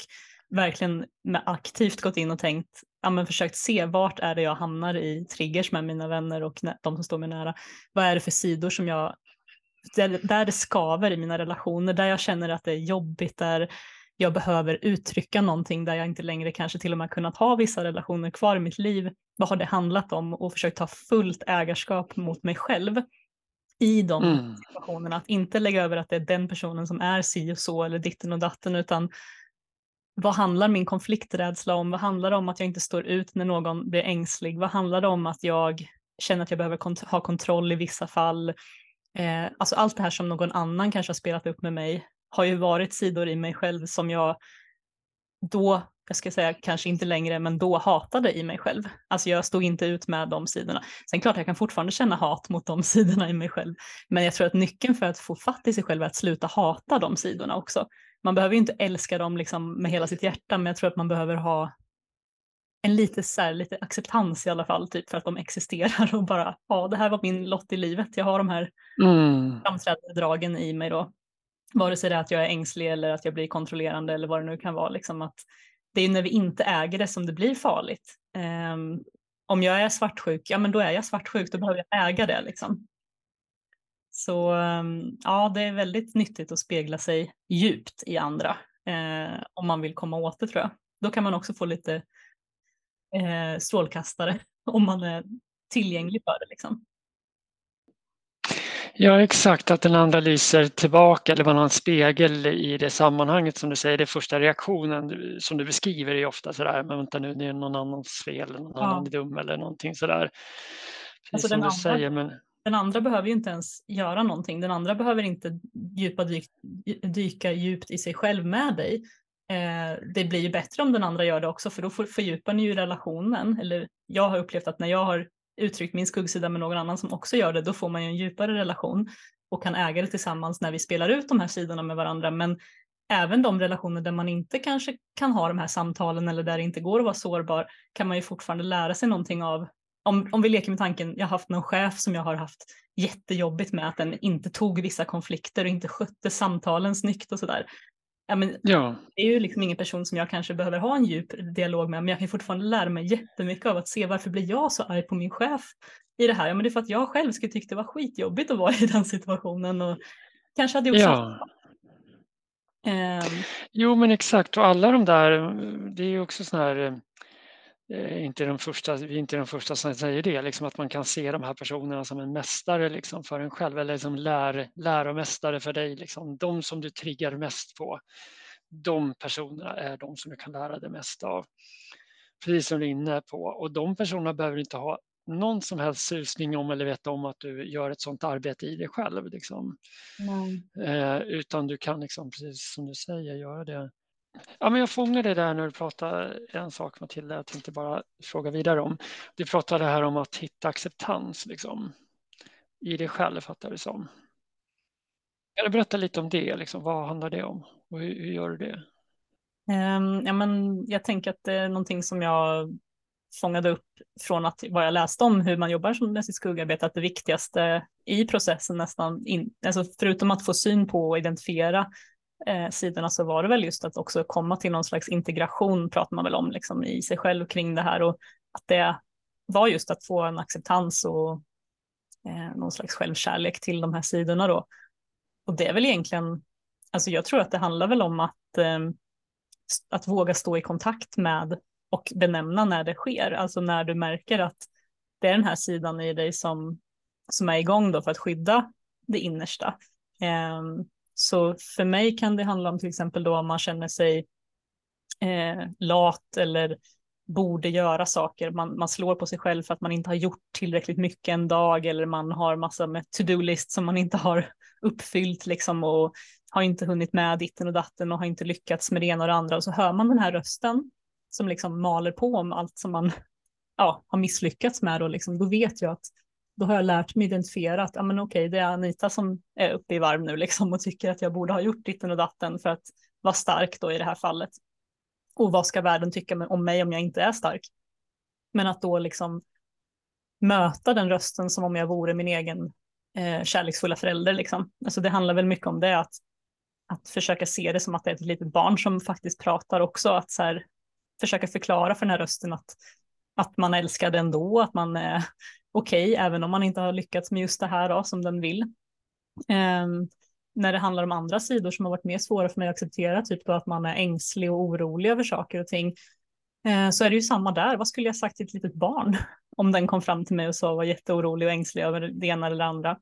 B: verkligen med aktivt gått in och tänkt, ja, men försökt se vart är det jag hamnar i triggers med mina vänner och de som står mig nära. Vad är det för sidor som jag, där, där det skaver i mina relationer, där jag känner att det är jobbigt, där jag behöver uttrycka någonting där jag inte längre kanske till och med kunnat ha vissa relationer kvar i mitt liv. Vad har det handlat om? Och försökt ta fullt ägarskap mot mig själv i de
A: Mm.
B: situationerna. Att inte lägga över att det är den personen som är si och så eller ditten och datten utan vad handlar min konflikträdsla om? Vad handlar det om att jag inte står ut när någon blir ängslig? Vad handlar det om att jag känner att jag behöver kont- ha kontroll i vissa fall? Eh, alltså allt det här som någon annan kanske har spelat upp med mig har ju varit sidor i mig själv som jag då, jag ska säga kanske inte längre, men då hatade i mig själv. Alltså jag stod inte ut med de sidorna. Sen klart jag kan fortfarande känna hat mot de sidorna i mig själv. Men jag tror att nyckeln för att få fatt i sig själv är att sluta hata de sidorna också. Man behöver ju inte älska dem liksom med hela sitt hjärta, men jag tror att man behöver ha en lite, så här, lite acceptans i alla fall, typ för att de existerar och bara, ja, det här var min lott i livet. Jag har de här
A: Mm.
B: framträdande dragen i mig då. Vare sig det är att jag är ängslig eller att jag blir kontrollerande eller vad det nu kan vara. Liksom att det är när vi inte äger det som det blir farligt. Um, om jag är svartsjuk, ja men då är jag svartsjuk, då behöver jag äga det. Liksom. Så um, ja, det är väldigt nyttigt att spegla sig djupt i andra eh, om man vill komma åt det tror jag. Då kan man också få lite eh, strålkastare om man är tillgänglig för det. Liksom.
A: Ja exakt, att den andra lyser tillbaka eller man har en spegel i det sammanhanget som du säger, det första reaktionen som du beskriver är ofta sådär, men vänta nu, det är någon annans fel, någon ja. annan är dum eller någonting sådär.
B: alltså den, andra, säger, men... den andra behöver ju inte ens göra någonting, den andra behöver inte djupa dyk, dyka djupt i sig själv med dig. Eh, det blir ju bättre om den andra gör det också, för då fördjupar ni ju relationen. Eller jag har upplevt att när jag har uttryckt min skuggsida med någon annan som också gör det, då får man ju en djupare relation och kan äga det tillsammans när vi spelar ut de här sidorna med varandra. Men även de relationer där man inte kanske kan ha de här samtalen eller där det inte går att vara sårbar kan man ju fortfarande lära sig någonting av. Om, om vi leker med tanken, jag har haft någon chef som jag har haft jättejobbigt med att den inte tog vissa konflikter och inte skötte samtalen snyggt och sådär. Ja, men ja. Det är ju liksom ingen person som jag kanske behöver ha en djup dialog med, men jag kan fortfarande lära mig jättemycket av att se varför blir jag så arg på min chef i det här? Ja, men det är för att jag själv skulle tycka det var skitjobbigt att vara i den situationen och kanske hade gjort ja. så.
A: Um, jo, men exakt och alla de där, det är ju också sådana här eh, inte de första, vi är inte de första som säger det, liksom att man kan se de här personerna som en mästare liksom för en själv eller som lär, läromästare för dig. Liksom. De som du triggar mest på, de personerna är de som du kan lära dig mest av. Precis som du är inne på. Och de personerna behöver inte ha någon som helst susning om eller veta om att du gör ett sådant arbete i dig själv. Liksom. Eh, utan du kan, liksom, precis som du säger, göra det Ja, men jag fångade det där när du pratade en sak Matilda, jag tänkte bara fråga vidare om. Du pratade här om att hitta acceptans liksom, i dig själv, fattar det som. Kan du berätta lite om det? Liksom, vad handlar det om och hur, hur gör du det?
B: Um, ja, men jag tänker att det är någonting som jag fångade upp från att, vad jag läste om hur man jobbar med sitt skuggarbete, att det viktigaste i processen nästan, in, alltså förutom att få syn på och identifiera eh, sidorna så var det väl just att också komma till någon slags integration pratar man väl om liksom, i sig själv kring det här och att det var just att få en acceptans och eh, någon slags självkärlek till de här sidorna då. Och det är väl egentligen, alltså jag tror att det handlar väl om att, eh, att våga stå i kontakt med och benämna när det sker, alltså när du märker att det är den här sidan i dig som, som är igång då för att skydda det innersta. Eh, så för mig kan det handla om till exempel då om man känner sig eh, lat eller borde göra saker. Man, man slår på sig själv för att man inte har gjort tillräckligt mycket en dag eller man har massa med to-do-list som man inte har uppfyllt liksom och har inte hunnit med ditten och datten och har inte lyckats med det ena och det andra och så hör man den här rösten som liksom maler på om allt som man ja, har misslyckats med och liksom, då vet jag att då har jag lärt mig identifiera att ja, men okej, det är Anita som är uppe i varv nu liksom och tycker att jag borde ha gjort ditten och datten för att vara stark då i det här fallet. Och vad ska världen tycka om mig om jag inte är stark? Men att då liksom möta den rösten som om jag vore min egen eh, kärleksfulla förälder. Liksom. Alltså det handlar väl mycket om det, att, att försöka se det som att det är ett litet barn som faktiskt pratar också, att så här, försöka förklara för den här rösten att, att man älskar den ändå, att man är okej, okay, även om man inte har lyckats med just det här då, som den vill. Um, när det handlar om andra sidor som har varit mer svåra för mig att acceptera, typ då att man är ängslig och orolig över saker och ting, uh, så är det ju samma där. Vad skulle jag sagt till ett litet barn om den kom fram till mig och sa var jätteorolig och ängslig över det ena eller det andra?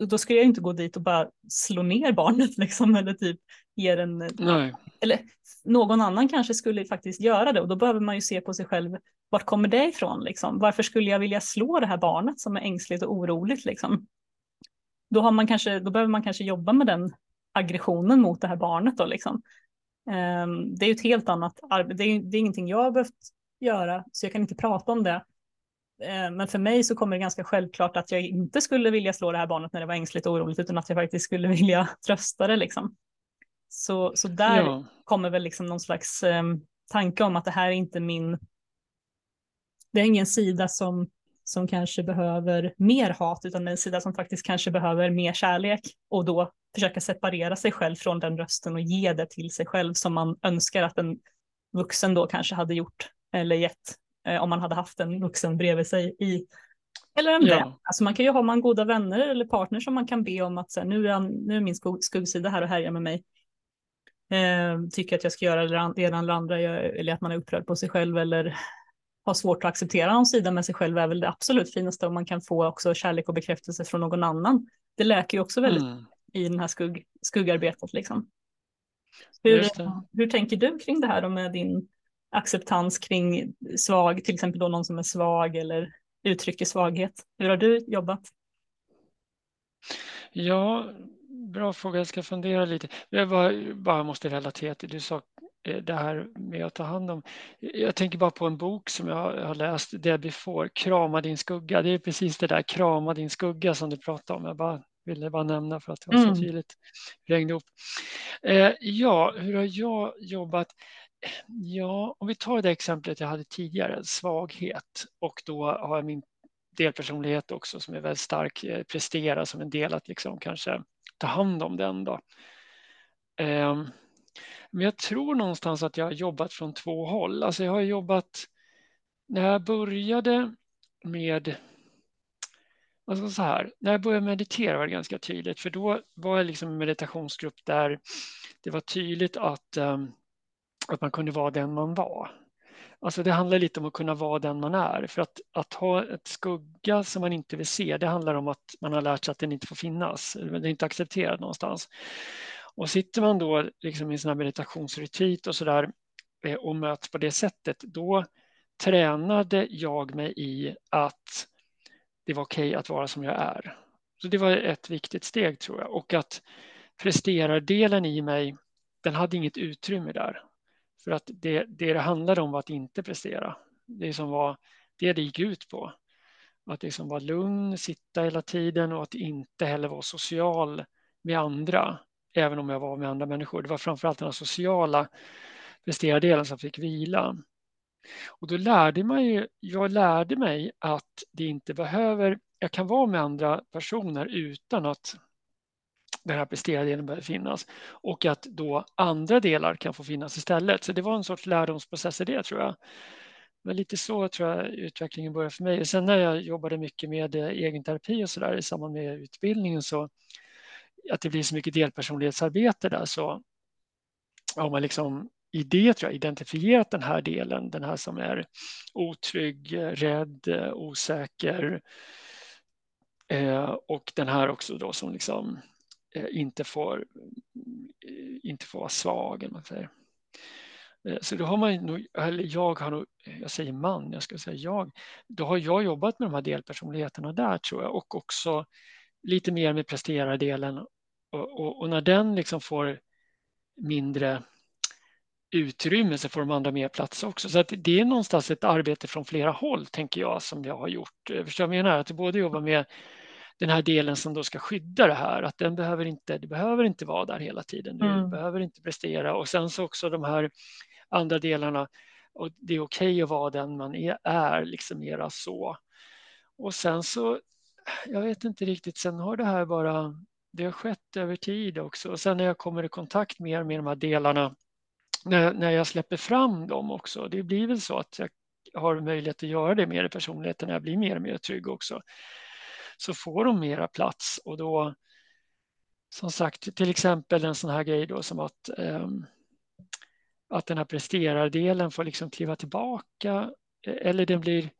B: Då skulle jag inte gå dit och bara slå ner barnet liksom, eller typ ge den... Nej. Eller någon annan kanske skulle faktiskt göra det och då behöver man ju se på sig själv vart kommer det ifrån? Liksom? Varför skulle jag vilja slå det här barnet som är ängsligt och oroligt? Liksom? Då, har man kanske, då behöver man kanske jobba med den aggressionen mot det här barnet. Då, liksom. Um, det är ju ett helt annat arbete. Det är, det är ingenting jag har behövt göra, så jag kan inte prata om det. Uh, men för mig så kommer det ganska självklart att jag inte skulle vilja slå det här barnet när det var ängsligt och oroligt, utan att jag faktiskt skulle vilja trösta det. Liksom. Så, så där ja. kommer väl liksom någon slags um, tanke om att det här är inte min det är ingen sida som, som kanske behöver mer hat, utan det är en sida som faktiskt kanske behöver mer kärlek och då försöka separera sig själv från den rösten och ge det till sig själv som man önskar att en vuxen då kanske hade gjort eller gett eh, om man hade haft en vuxen bredvid sig i eller en ja. vän. Alltså man kan ju ha man goda vänner eller partner som man kan be om att så här, nu, är, nu är min skuggsida här och härjar med mig. eh, tycker att jag ska göra det ena eller andra, eller att man är upprörd på sig själv eller har svårt att acceptera någon sida med sig själv är väl det absolut finaste om man kan få också kärlek och bekräftelse från någon annan. Det läker ju också väldigt mm. i den här skugg, skuggarbetet. Liksom. Hur, hur tänker du kring det här med din acceptans kring svag, till exempel då någon som är svag eller uttrycker svaghet? Hur har du jobbat?
A: Ja, bra fråga. Jag ska fundera lite. Jag bara, bara måste relatera till, du sa eh, det här med att ta hand om. Jag tänker bara på en bok som jag har läst, Debbie Before, Krama din skugga. Det är precis det där krama din skugga som du pratade om. Jag bara ville bara nämna för att det var så mm. tydligt hängde ihop. Eh, ja, hur har jag jobbat? Ja, om vi tar det exemplet jag hade tidigare, svaghet och då har jag min delpersonlighet också som är väldigt stark, eh, prestera som en del att liksom kanske ta hand om den då. Eh, men jag tror någonstans att jag har jobbat från två håll. Alltså jag har jobbat när jag började med Alltså så här, när jag började meditera var det ganska tydligt för då var jag liksom en meditationsgrupp där det var tydligt att, um, att man kunde vara den man var. Alltså det handlar lite om att kunna vara den man är. För att, att ha ett skugga som man inte vill se, det handlar om att man har lärt sig att den inte får finnas. Den är inte accepterad någonstans. Och sitter man då liksom i en sån här meditationsretreat och sådär eh, och möts på det sättet, då tränade jag mig i att det var okej okay att vara som jag är. Så det var ett viktigt steg tror jag. Och att presterardelen i mig, den hade inget utrymme där. För att det, det det handlade om var att inte prestera. Det som var det det gick ut på. Att liksom vara lugn, sitta hela tiden och att inte heller vara social med andra. Även om jag var med andra människor. Det var framförallt den sociala presterardelen som fick vila. Och då lärde man ju, jag lärde mig att det inte behöver, jag kan vara med andra personer utan att den här presterade delen behöver finnas och att då andra delar kan få finnas istället. Så det var en sorts lärdomsprocess i det tror jag. Men lite så tror jag utvecklingen började för mig. Sen när jag jobbade mycket med eh, egenterapi och så där i samband med utbildningen så att det blir så mycket delpersonlighetsarbete där så har man liksom i det tror jag identifierat den här delen, den här som är otrygg, eh, rädd, eh, osäker eh, och den här också då som liksom Eh, inte får, eh, inte får vara svag. Eller man säger. Eh, så då har man nog, eller jag har nog, eh, jag säger man, jag ska säga jag, då har jag jobbat med de här delpersonligheterna där tror jag och också lite mer med presterardelen och, och, och när den liksom får mindre utrymme så får de andra mer plats också. Så att det är någonstans ett arbete från flera håll tänker jag som jag har gjort. Förstår jag menar? Att både jobba med den här delen som då ska skydda det här, att den behöver inte, det behöver inte vara där hela tiden. Du mm. behöver inte prestera och sen så också de här andra delarna och det är okej okay att vara den man är, är liksom mera så. Och sen så, jag vet inte riktigt, sen har det här bara, det har skett över tid också och sen när jag kommer i kontakt mer med de här delarna när, när jag släpper fram dem också. Det blir väl så att jag har möjlighet att göra det mer i personligheten när jag blir mer och mer trygg också. Så får de mera plats och då som sagt till exempel en sån här grej då som att eh, att den här presterardelen får liksom kliva tillbaka e-, eller den blir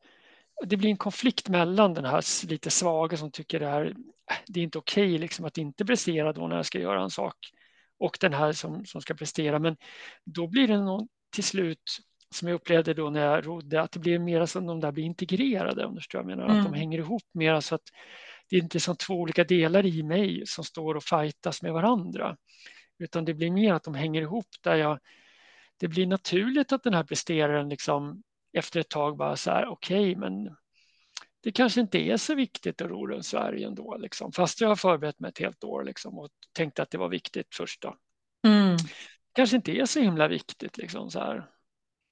A: det blir en konflikt mellan den här lite svaga som tycker det, här, det är inte okej okay liksom att inte prestera då när jag ska göra en sak och den här som, som ska prestera. Men då blir det någon, till slut, som jag upplevde då när jag rodde, att det blir mer som de där blir integrerade. Om du jag menar. Mm. Att de mm. hänger ihop mer så att det är inte som två olika delar i mig som står och fightas med varandra. Utan det blir mer att de hänger ihop där jag, det blir naturligt att den här presteraren liksom efter ett tag bara så här, okej, okay, men det kanske inte är så viktigt att ro runt Sverige ändå, liksom. fast jag har förberett mig ett helt år liksom, och tänkte att det var viktigt först då. Mm. kanske inte är så himla viktigt. Liksom, så här.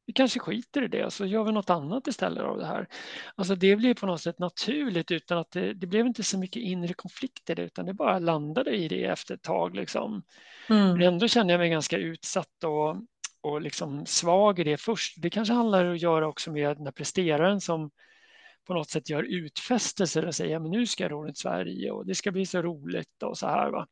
A: Vi kanske skiter i det så gör vi något annat istället av det här. Alltså det blev på något sätt naturligt utan att det, det blev inte så mycket inre konflikter utan det bara landade i det efter ett tag. Liksom. Mm. Men ändå kände jag mig ganska utsatt och, och liksom svag i det först. Det kanske handlar om att göra också med den här presteraren som på något sätt gör utfästelser och säger men nu ska jag ro runt Sverige och det ska bli så roligt och så här. Va?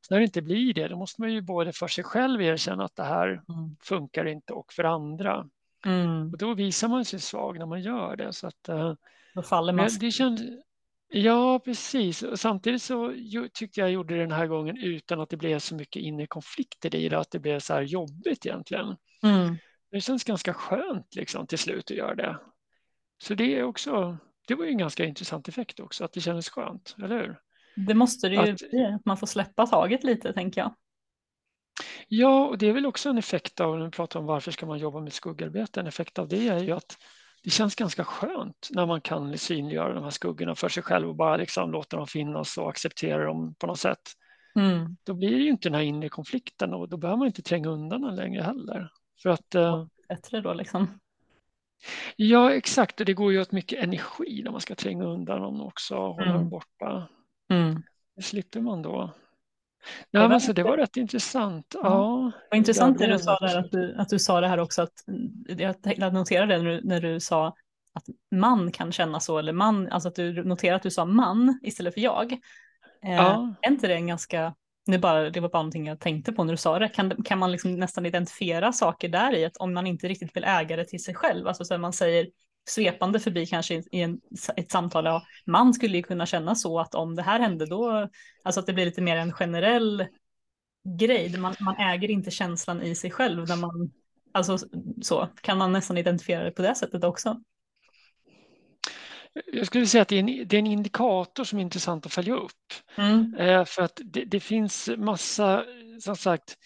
A: Så när det inte blir det, då måste man ju både för sig själv erkänna att det här
B: Mm.
A: funkar inte och för andra.
B: Mm.
A: Och då visar man sig svag när man gör det. Så att, eh,
B: Då faller masken.
A: det kände, ja, precis. Och samtidigt så tyckte jag gjorde det den här gången utan att det blev så mycket inre konflikter i det, att det blev så här jobbigt egentligen.
B: Mm.
A: Det känns ganska skönt liksom till slut att göra det. Så det är också, det var ju en ganska intressant effekt också, att det kändes skönt, eller hur?
B: Det måste det ju
A: Att-
B: bli, att man får släppa taget lite tänker jag.
A: Ja, och det är väl också en effekt av, när vi pratar om varför ska man jobba med skuggarbete, en effekt av det är ju att det känns ganska skönt när man kan synliggöra de här skuggorna för sig själv och bara liksom låta dem finnas och acceptera dem på något sätt.
B: Mm.
A: Då blir det ju inte den här inre konflikten och då behöver man inte tränga undan den längre heller. För att, eh,
B: Bättre då liksom.
A: ja exakt, och det går ju åt mycket energi när man ska tränga undan dem också och hålla
B: Mm.
A: dem borta.
B: Mm.
A: Det slipper man då. Nej, men så det var rätt intressant. Ja,
B: Vad intressant det du sa där, att du, att du sa det här också, att jag tänkte att notera det när du, när du sa att man kan känna så, eller man, alltså att du noterar att du sa man istället för jag. Eh,
A: Ja.
B: Är inte det en ganska, det, bara, det var bara någonting jag tänkte på när du sa det, kan, kan man liksom nästan identifiera saker där i att om man inte riktigt vill äga det till sig själv, alltså så man säger svepande förbi kanske i, en, ett samtal, ja, man skulle ju kunna känna så att om det här hände då, alltså att det blir lite mer en generell grej, man, man äger inte känslan i sig själv, när man, alltså så, kan man nästan identifiera det på det sättet också.
A: Jag skulle säga att det är, en, det är en indikator som är intressant att följa upp.
B: Mm.
A: Eh, för att det, det finns massa, som sagt,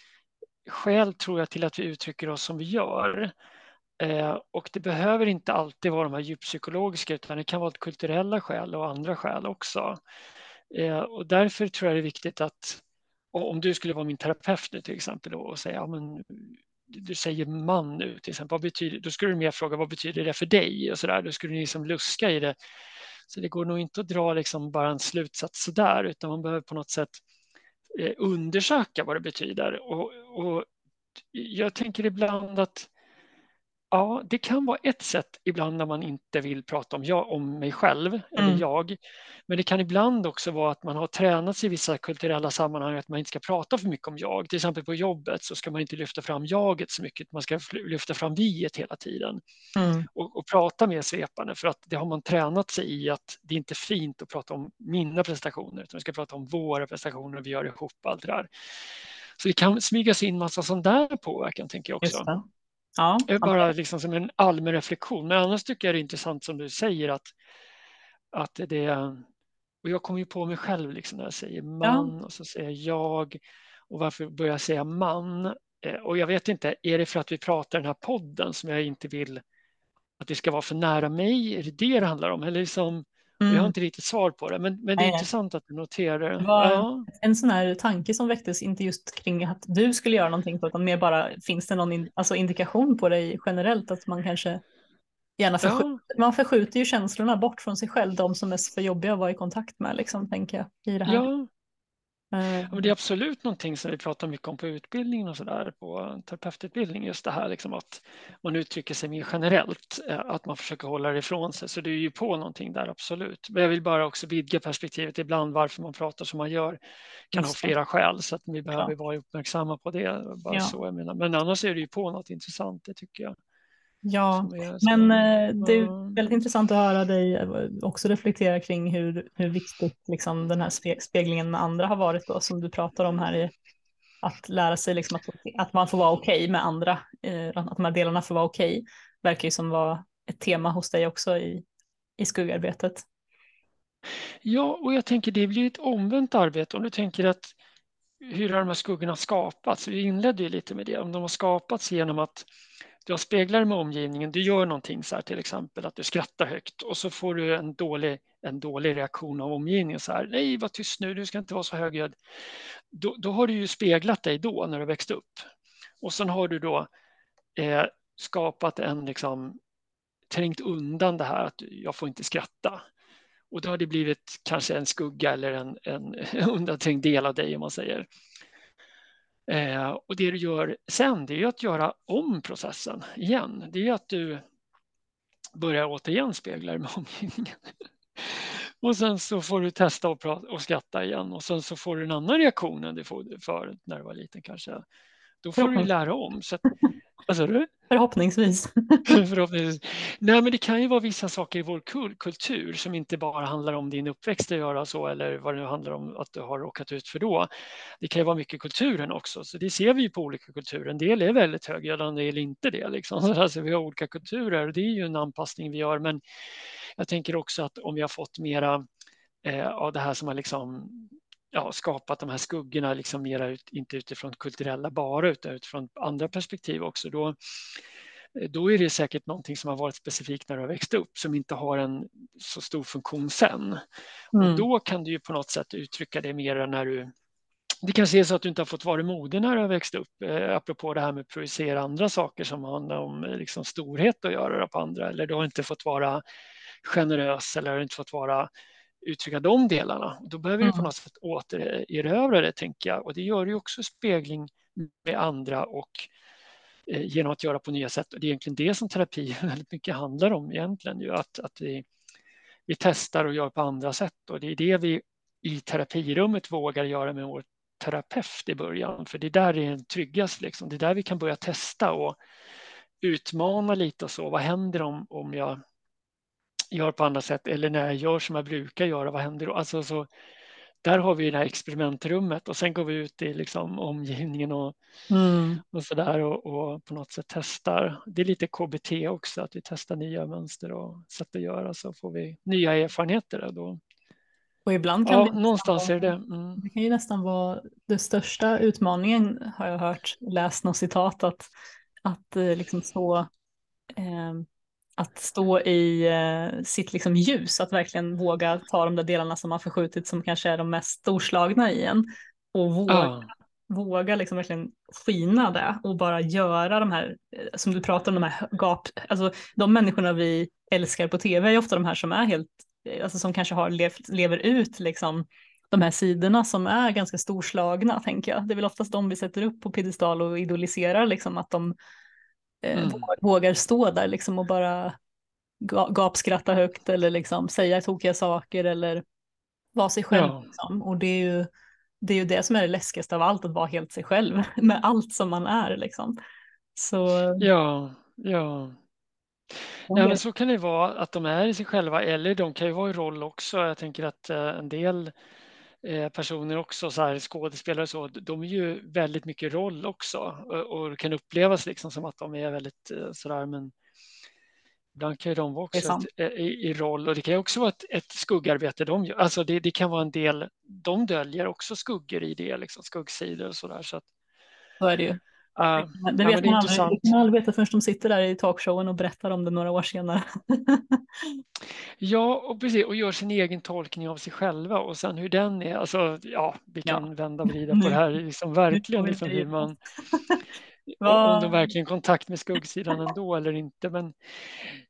A: skäl tror jag till att vi uttrycker oss som vi gör. Eh, och det behöver inte alltid vara de här djuppsykologiska utan det kan vara kulturella skäl och andra skäl också. Eh, och därför tror jag det är viktigt att om du skulle vara min terapeut nu till exempel då, och säga ja, men, du säger man nu till exempel, vad betyder, då skulle du mer fråga vad betyder det för dig och så där. Då skulle ni liksom luska i det. Så det går nog inte att dra liksom bara en slutsats så där utan man behöver på något sätt eh, undersöka vad det betyder. Och, och jag tänker ibland att Ja, det kan vara ett sätt ibland när man inte vill prata om, jag, om mig själv eller
B: Mm.
A: jag. Men det kan ibland också vara att man har tränat sig i vissa kulturella sammanhang att man inte ska prata för mycket om jag. Till exempel på jobbet så ska man inte lyfta fram jaget så mycket, man ska lyfta fram viet hela tiden
B: Mm.
A: och, och prata mer svepande för att det har man tränat sig i att det är inte fint att prata om mina prestationer utan vi ska prata om våra prestationer och vi gör ihop allt det där. Så det kan smyga sig in massa sån där påverkan tänker jag också.
B: Ja,
A: bara liksom som en allmän reflektion. Men annars tycker jag det är intressant som du säger att, att det och jag kommer ju på mig själv liksom när jag säger man och så säger jag och varför börjar jag säga man? Eh, Och jag vet inte, är det för att vi pratar den här podden som jag inte vill att det ska vara för nära mig? Är det det det handlar om? Eller liksom, Jag har
B: mm.
A: inte riktigt svar på det, men, men det är
B: Nej.
A: intressant att du noterar.
B: Det var-
A: Ja,
B: en sån här tanke som väcktes, inte just kring att du skulle göra någonting, utan mer bara finns det någon in, alltså indikation på dig generellt att man kanske gärna förskjuter,
A: ja,
B: man förskjuter ju känslorna bort från sig själv, de som är för jobbiga att vara i kontakt med, liksom, tänker jag, i det här.
A: ja.
B: Eh,
A: Ja, det är absolut någonting som vi pratar mycket om på utbildningen och sådär på terapeututbildning. Just det här liksom att man uttrycker sig mer generellt, eh, att man försöker hålla det ifrån sig. Så det är ju på någonting där, absolut. Men jag vill bara också vidga perspektivet ibland varför man pratar som man gör. kan ha flera skäl så att vi behöver vara uppmärksamma på det. Bara
B: Ja.
A: så jag menar. Men annars är det ju på något intressant, det tycker jag.
B: Ja, men eh, det är väldigt intressant att höra dig eh, också reflektera kring hur, hur viktigt liksom, den här spe, speglingen med andra har varit då, som du pratar om här i att lära sig liksom att, att man får vara okej med andra, eh, att de här delarna får vara okej, verkar ju som var ett tema hos dig också i, i skuggarbetet.
A: Ja, och jag tänker det blir ett omvänt arbete om du tänker att hur har de här skuggorna skapats? Vi inledde ju lite med det, om de har skapats genom att du har speglar med omgivningen, du gör någonting så här till exempel att du skrattar högt och så får du en dålig, en dålig reaktion av omgivningen så här, nej var tyst nu, du ska inte vara så högljudd. Då, då har du ju speglat dig då när du växte upp och sen har du då eh, skapat en liksom trängt undan det här att jag får inte skratta. Och då har det blivit kanske en skugga eller en, en undanträngd del av dig om man säger. Eh, och det du gör sen det är ju att göra om processen igen. Det är att du börjar återigen spegla dig med omgivningen. Och sen så får du testa och, prata och skratta igen och sen så får du en annan reaktion än du får förut när du var liten kanske. Då får du lära om. Så att, vad sa du?
B: Förhoppningsvis.
A: Förhoppningsvis. Nej, men det kan ju vara vissa saker i vår kultur som inte bara handlar om din uppväxt att göra så eller vad det nu handlar om att du har råkat ut för då. Det kan ju vara mycket kulturen också, så det ser vi ju på olika kulturer. En del är väldigt högljudda, en del inte det. Liksom. Alltså, vi har olika kulturer och det är ju en anpassning vi gör. Men jag tänker också att om vi har fått mera eh, av det här som har liksom ja, skapat de här skuggorna, liksom mera ut, inte utifrån kulturella bara utan utifrån andra perspektiv också, då, eh, då är det säkert någonting som har varit specifikt när du har växt upp som inte har en så stor funktion sen. Mm. Och då kan du ju på något sätt uttrycka det mer när du det kanske är så att du inte har fått vara modig när du har växt upp, eh, apropå det här med att projicera andra saker som handlar om eh, liksom storhet att göra på andra, eller du har inte fått vara generös eller har inte fått vara uttrycka de delarna. Då behöver mm. du på något sätt återerövra det, tänker jag. Och det gör ju också spegling med andra och eh, genom att göra på nya sätt. Och det är egentligen det som terapi väldigt mycket handlar om egentligen, ju, att, att vi, vi testar och gör på andra sätt. Och det är det vi i terapirummet vågar göra med vår terapeut i början, för det är där det är tryggast. Liksom. Det är där vi kan börja testa och utmana lite och så. Vad händer om, om jag gör på andra sätt eller när jag gör som jag brukar göra, vad händer då? Alltså, så, där har vi det här experimentrummet och sen går vi ut i liksom omgivningen och, mm. och sådär och, och, på något sätt testar. Det är lite KBT också, att vi testar nya mönster och sätt att göra så får vi nya erfarenheter. Då.
B: Och ibland kan
A: ja, det någonstans är det
B: mm. det. kan ju nästan vara den största utmaningen har jag hört, läst något citat att, att eh, liksom så eh, att stå i eh, sitt liksom ljus, att verkligen våga ta de där delarna som har förskjutit som kanske är de mest storslagna i en och våga, ah. våga liksom verkligen skina det och bara göra de här, eh, som du pratar om, de här gap, alltså de människorna vi älskar på tv är ofta de här som är helt, eh, alltså som kanske har levt, lever ut liksom de här sidorna som är ganska storslagna, tänker jag. Det är väl oftast de vi sätter upp på piedestal och idoliserar, liksom att de mm. vågar stå där liksom och bara gapskratta högt eller liksom säga tokiga saker eller vara sig själv. Ja. Liksom. Och det är, ju, det är ju det som är det läskigaste av allt, att vara helt sig själv med allt som man är. Liksom. Så...
A: Ja, ja. Ja, men så kan det vara att de är i sig själva eller de kan ju vara i roll också. Jag tänker att eh, en del Eh, personer också, så här, skådespelare och så, de är ju väldigt mycket roll också och, det kan upplevas liksom som att de är väldigt eh, sådär, men ibland kan ju de vara också ett, eh, i, i, roll och det kan ju också vara ett, ett skuggarbete de gör. Alltså det, det, kan vara en del, de döljer också skuggor i det, liksom, skuggsidor och sådär. Så, att,
B: så är det ju. Uh, det, vet ja, man aldrig, det kan man aldrig veta förrän de sitter där i talkshowen och berättar om det några år senare.
A: Ja, och precis, och gör sin egen tolkning av sig själva och sen hur den är, alltså ja, vi kan ja. vända och vrida på det här, liksom verkligen, liksom hur man, om de verkligen kontakt med skuggsidan ändå eller inte. Men,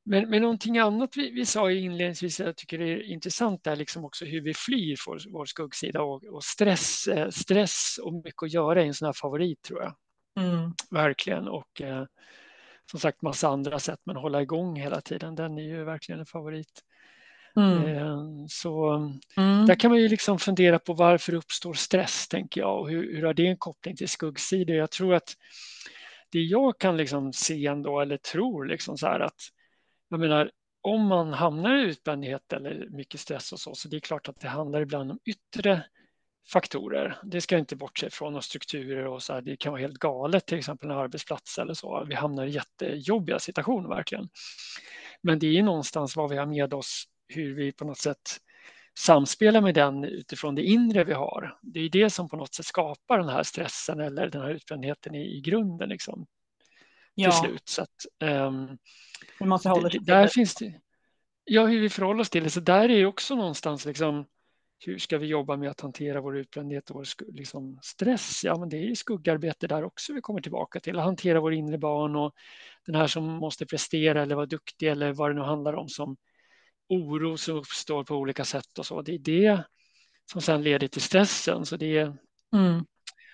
A: men, men någonting annat vi, vi sa inledningsvis, jag tycker det är intressant, är liksom också hur vi flyr vår, vår skuggsida och, och stress, eh, stress och mycket att göra är en sån här favorit tror jag. Mm. Verkligen. Och eh, som sagt massa andra sätt, men hålla igång hela tiden, den är ju verkligen en favorit. Mm. Eh, så mm. där kan man ju liksom fundera på varför uppstår stress, tänker jag, och hur, hur har det en koppling till skuggsidor? Jag tror att det jag kan liksom se ändå, eller tror liksom så här att, jag menar, om man hamnar i utbrändhet eller mycket stress och så, så det är klart att det handlar ibland om yttre faktorer. Det ska inte bortse från och strukturer och så här, det kan vara helt galet till exempel en arbetsplats eller så. Vi hamnar i jättejobbiga situationer verkligen. Men det är någonstans vad vi har med oss, hur vi på något sätt samspelar med den utifrån det inre vi har. Det är det som på något sätt skapar den här stressen eller den här utbrändheten i, i grunden liksom. Ja. Till slut. Så att, um, det, där finns det, ja, hur vi förhåller oss till det. Så där är också någonstans liksom hur ska vi jobba med att hantera vår utbrändhet och vår liksom, stress? Ja, men det är ju skuggarbete där också vi kommer tillbaka till. Att hantera vår inre barn och den här som måste prestera eller vara duktig eller vad det nu handlar om som oro som uppstår på olika sätt och så. Det är det som sedan leder till stressen. Så det är, mm.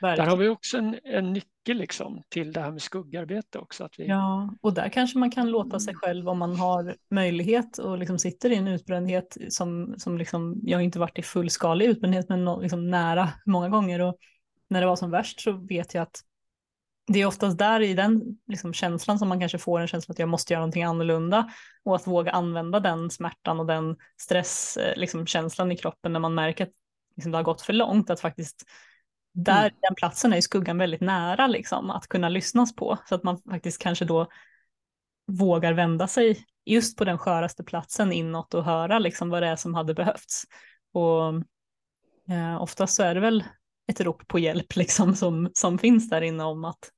A: Där har vi också en, en nyckel liksom till det här med skuggarbete också. Att vi...
B: Ja, och där kanske man kan låta sig själv om man har möjlighet och liksom sitter i en utbrändhet som, som liksom, jag har inte varit i fullskalig utbrändhet men liksom nära många gånger. Och när det var som värst så vet jag att det är oftast där i den liksom, känslan som man kanske får en känsla att jag måste göra någonting annorlunda. Och att våga använda den smärtan och den stresskänslan liksom, i kroppen när man märker att liksom, det har gått för långt att faktiskt där mm. den platsen är i skuggan väldigt nära liksom, att kunna lyssnas på så att man faktiskt kanske då vågar vända sig just på den sköraste platsen inåt och höra liksom vad det är som hade behövts. Och eh, oftast så är det väl ett rop på hjälp liksom som, som finns där inne om att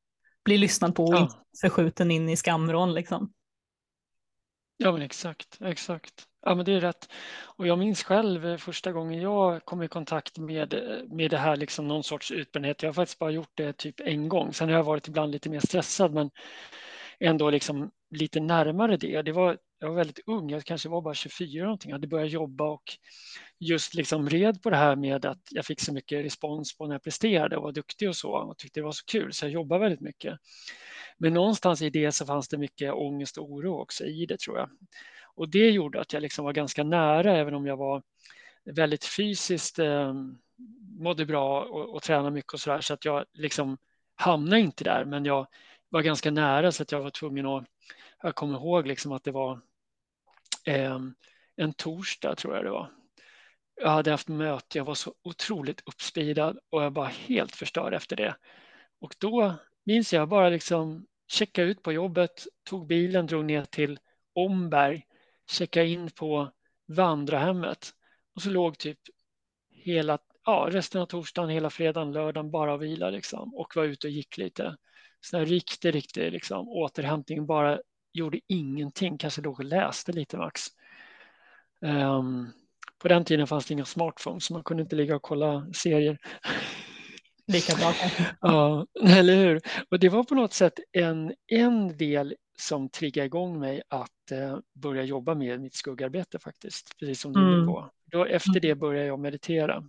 B: bli lyssnad på och ja. förskjuten in i skamvrån liksom.
A: Ja men exakt, exakt. Ja men det är rätt. Och jag minns själv eh, första gången jag kom i kontakt med, eh, med det här, liksom någon sorts utbrändhet. Jag har faktiskt bara gjort det typ en gång. Sen har jag varit ibland lite mer stressad men ändå liksom lite närmare det. det var, jag var väldigt ung, jag kanske var bara 24 någonting, jag hade börjat jobba och just liksom red på det här med att jag fick så mycket respons på när jag presterade och var duktig och så och tyckte det var så kul så jag jobbade väldigt mycket. Men någonstans i det så fanns det mycket ångest och oro också i det tror jag. Och det gjorde att jag liksom var ganska nära även om jag var väldigt fysiskt eh, mådde bra och, och tränade mycket och så där så att jag liksom hamnade inte där men jag var ganska nära så att jag var tvungen att jag kommer ihåg liksom att det var eh, en torsdag tror jag det var. Jag hade haft möte, jag var så otroligt uppspidad och jag var helt förstörd efter det. Och då minns jag bara liksom checka ut på jobbet, tog bilen, drog ner till Omberg, checka in på vandrarhemmet och så låg typ hela, ja, resten av torsdagen, hela fredagen, lördagen bara och vila liksom och var ute och gick lite. Så en riktig, riktig liksom, återhämtning, bara gjorde ingenting, kanske låg och läste lite max. Um, på den tiden fanns det inga smartphones så man kunde inte ligga och kolla serier.
B: Lika bra
A: Ja, eller hur? Och det var på något sätt en, en del som triggade igång mig att eh, börja jobba med mitt skuggarbete faktiskt, precis som du mm. på. Då, efter det började jag meditera.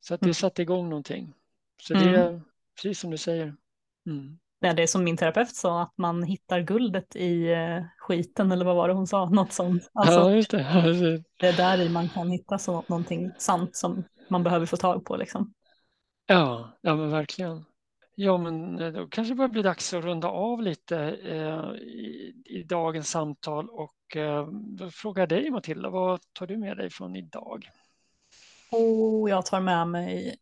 A: Så att det mm. satte igång någonting. Så det är mm. precis som du säger. Mm.
B: Ja, det är som min terapeut sa, att man hittar guldet i eh, skiten, eller vad var det hon sa? Något sånt. Alltså,
A: ja, just det.
B: det är där i man kan hitta så, någonting sant som man behöver få tag på. Liksom.
A: Ja, ja men verkligen. Ja, men eh, då kanske det börjar bli dags att runda av lite eh, i, i, dagens samtal och eh, då frågar jag dig Matilda, vad tar du med dig från idag?
B: Oh, jag tar med mig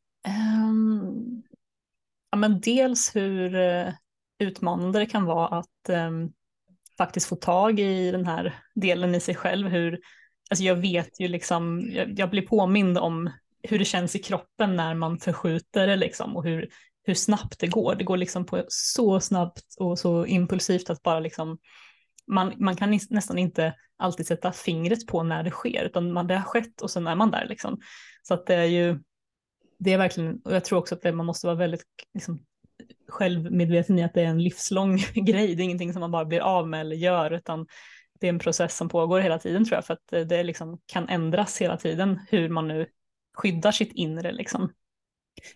B: um, ja, men dels hur uh, utmanande det kan vara att um, faktiskt få tag i den här delen i sig själv. Hur, alltså jag vet ju liksom, jag, jag blir påmind om hur det känns i kroppen när man förskjuter det liksom och hur, hur snabbt det går. Det går liksom på så snabbt och så impulsivt att bara liksom man, man kan nästan inte alltid sätta fingret på när det sker, utan man, det har skett och sen är man där liksom. Så att det är ju, det är verkligen, och jag tror också att det, man måste vara väldigt liksom, självmedveten i att det är en livslång grej. Det är ingenting som man bara blir av med eller gör, utan det är en process som pågår hela tiden tror jag, för att det liksom kan ändras hela tiden hur man nu skyddar sitt inre liksom.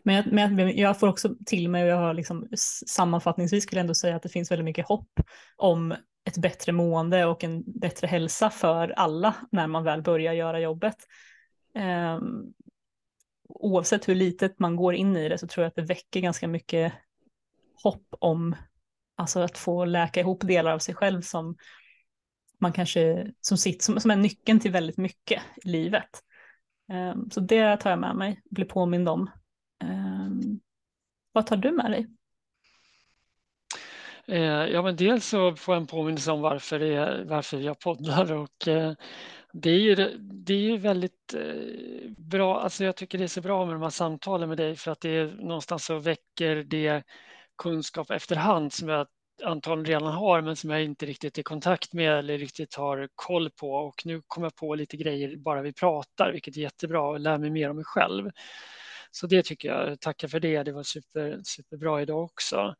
B: Men jag, men jag får också till mig, och jag har liksom sammanfattningsvis skulle jag ändå säga att det finns väldigt mycket hopp om ett bättre mående och en bättre hälsa för alla när man väl börjar göra jobbet. Um, oavsett hur litet man går in i det så tror jag att det väcker ganska mycket hopp om alltså att få läka ihop delar av sig själv som man kanske som, sitt, som, som är nyckeln till väldigt mycket i livet. Um, så det tar jag med mig, blir påmind om. Ehm, vad tar du med dig?
A: Eh, ja, men dels så får jag en påminnelse om varför, det, varför jag poddar och eh, det är ju, det är ju väldigt eh, bra, alltså jag tycker det är så bra med de här samtalen med dig för att det är någonstans så väcker det kunskap efterhand som jag antagligen redan har men som jag inte riktigt är i kontakt med eller riktigt har koll på och nu kommer jag på lite grejer bara vi pratar vilket är jättebra och lär mig mer om mig själv. Så det tycker jag, tackar för det, det var super, superbra idag också.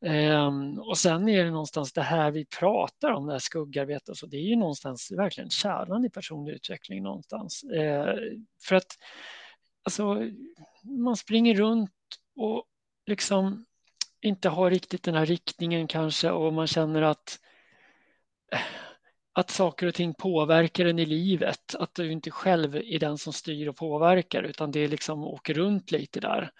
A: Um, och sen är det någonstans det här vi pratar om, det här skuggarbetet, så det är ju någonstans verkligen kärnan i personlig utveckling någonstans. Uh, för att alltså, man springer runt och liksom inte har riktigt den här riktningen kanske och man känner att att saker och ting påverkar en i livet. Att du inte själv är den som styr och påverkar utan det liksom åker runt lite där.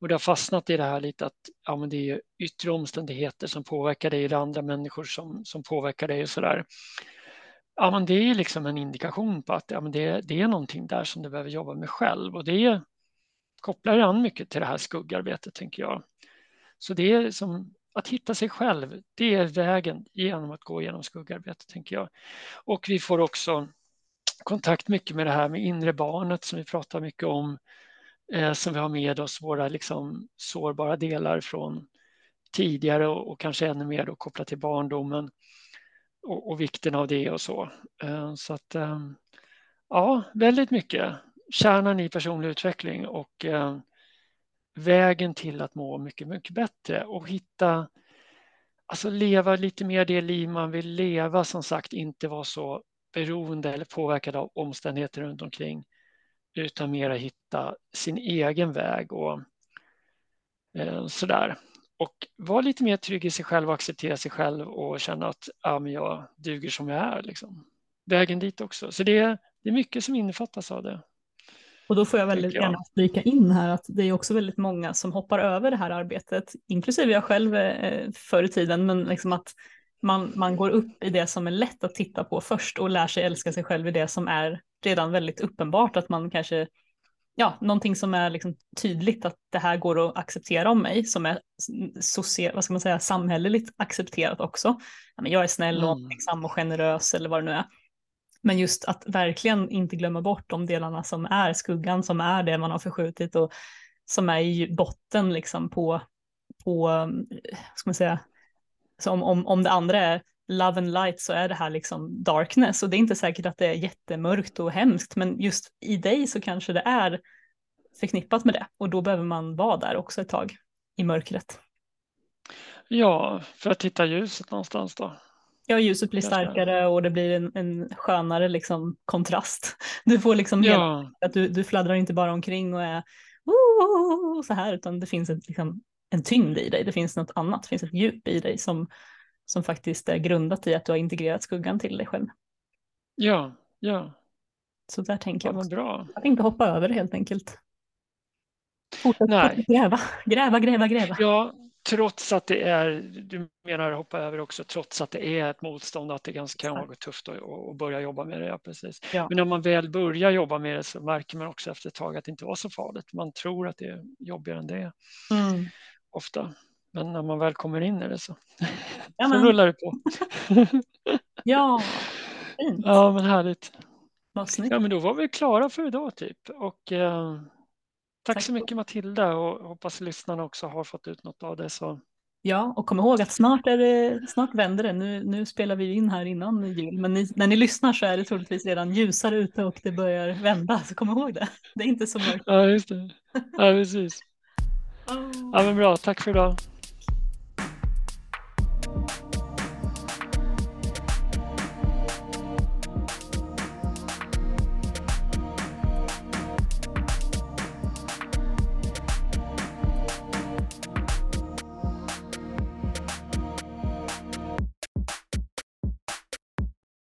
A: Och det har fastnat i det här lite att ja, men det är yttre omständigheter som påverkar dig, eller andra människor som, som påverkar dig och sådär. Ja, men det är liksom en indikation på att ja, men det, det är någonting där som du behöver jobba med själv och det kopplar an mycket till det här skuggarbetet tänker jag. Så det är som att hitta sig själv, det är vägen genom att gå igenom skuggarbete tänker jag. Och vi får också kontakt mycket med det här med inre barnet som vi pratar mycket om, eh, som vi har med oss, våra liksom sårbara delar från tidigare och, och kanske ännu mer då kopplat till barndomen och, och vikten av det och så. Eh, så att eh, ja, väldigt mycket kärnan i personlig utveckling och eh, vägen till att må mycket, mycket bättre och hitta, alltså leva lite mer det liv man vill leva, som sagt, inte vara så beroende eller påverkad av omständigheter runt omkring, utan mera hitta sin egen väg och eh, sådär. Och vara lite mer trygg i sig själv och acceptera sig själv och känna att ja, men jag duger som jag är. Liksom. Vägen dit också. Så det, det är mycket som innefattas av det.
B: Och då får jag väldigt jag. gärna flika in här att det är också väldigt många som hoppar över det här arbetet, inklusive jag själv eh, förr i tiden, men liksom att man, man går upp i det som är lätt att titta på först och lär sig älska sig själv i det som är redan väldigt uppenbart, att man kanske, ja, någonting som är liksom tydligt att det här går att acceptera om mig, som är social, vad ska man säga, samhälleligt accepterat också. Jag är snäll och mm. och generös eller vad det nu är. Men just att verkligen inte glömma bort de delarna som är skuggan, som är det man har förskjutit och som är i botten liksom på, på mm, ska man säga, så om, om, om det andra är love and light så är det här liksom darkness och det är inte säkert att det är jättemörkt och hemskt men just i dig så kanske det är förknippat med det och då behöver man vara där också ett tag i mörkret.
A: Ja, för att hitta ljuset någonstans då.
B: Ja, ljuset blir starkare och det blir en, en skönare liksom, kontrast. Du får liksom ja. hela, att du, du fladdrar inte bara omkring och är oh, så här, utan det finns ett, liksom, en tyngd i dig. Det finns något annat, det finns ett djup i dig som, som faktiskt är grundat i att du har integrerat skuggan till dig själv.
A: Ja, ja.
B: Så där tänker
A: ja,
B: jag också.
A: Bra.
B: Att inte hoppa över helt enkelt. Fortsätt gräva, gräva, gräva, gräva.
A: Ja, trots att det är, du menar hoppa över också, trots att det är ett motstånd, att det ganska kan vara tufft att, att börja jobba med det. Ja, precis. Ja. Men när man väl börjar jobba med det så märker man också efter ett tag att det inte var så farligt. Man tror att det är jobbigare än det är mm. ofta. Men när man väl kommer in i det så, ja, så rullar det på.
B: ja, fint.
A: Ja, men härligt. Ja, men då var vi klara för idag typ. Och eh, Tack, så mycket Matilda och hoppas lyssnarna också har fått ut något av det. Så.
B: Ja, och kom ihåg att snart, är det, snart vänder det. Nu, nu spelar vi in här innan jul, men ni, när ni lyssnar så är det troligtvis redan ljusare ute och det börjar vända. Så kom ihåg det. Det är inte så mörkt.
A: Ja, just det. Ja, precis. Ja, men bra. Tack för idag.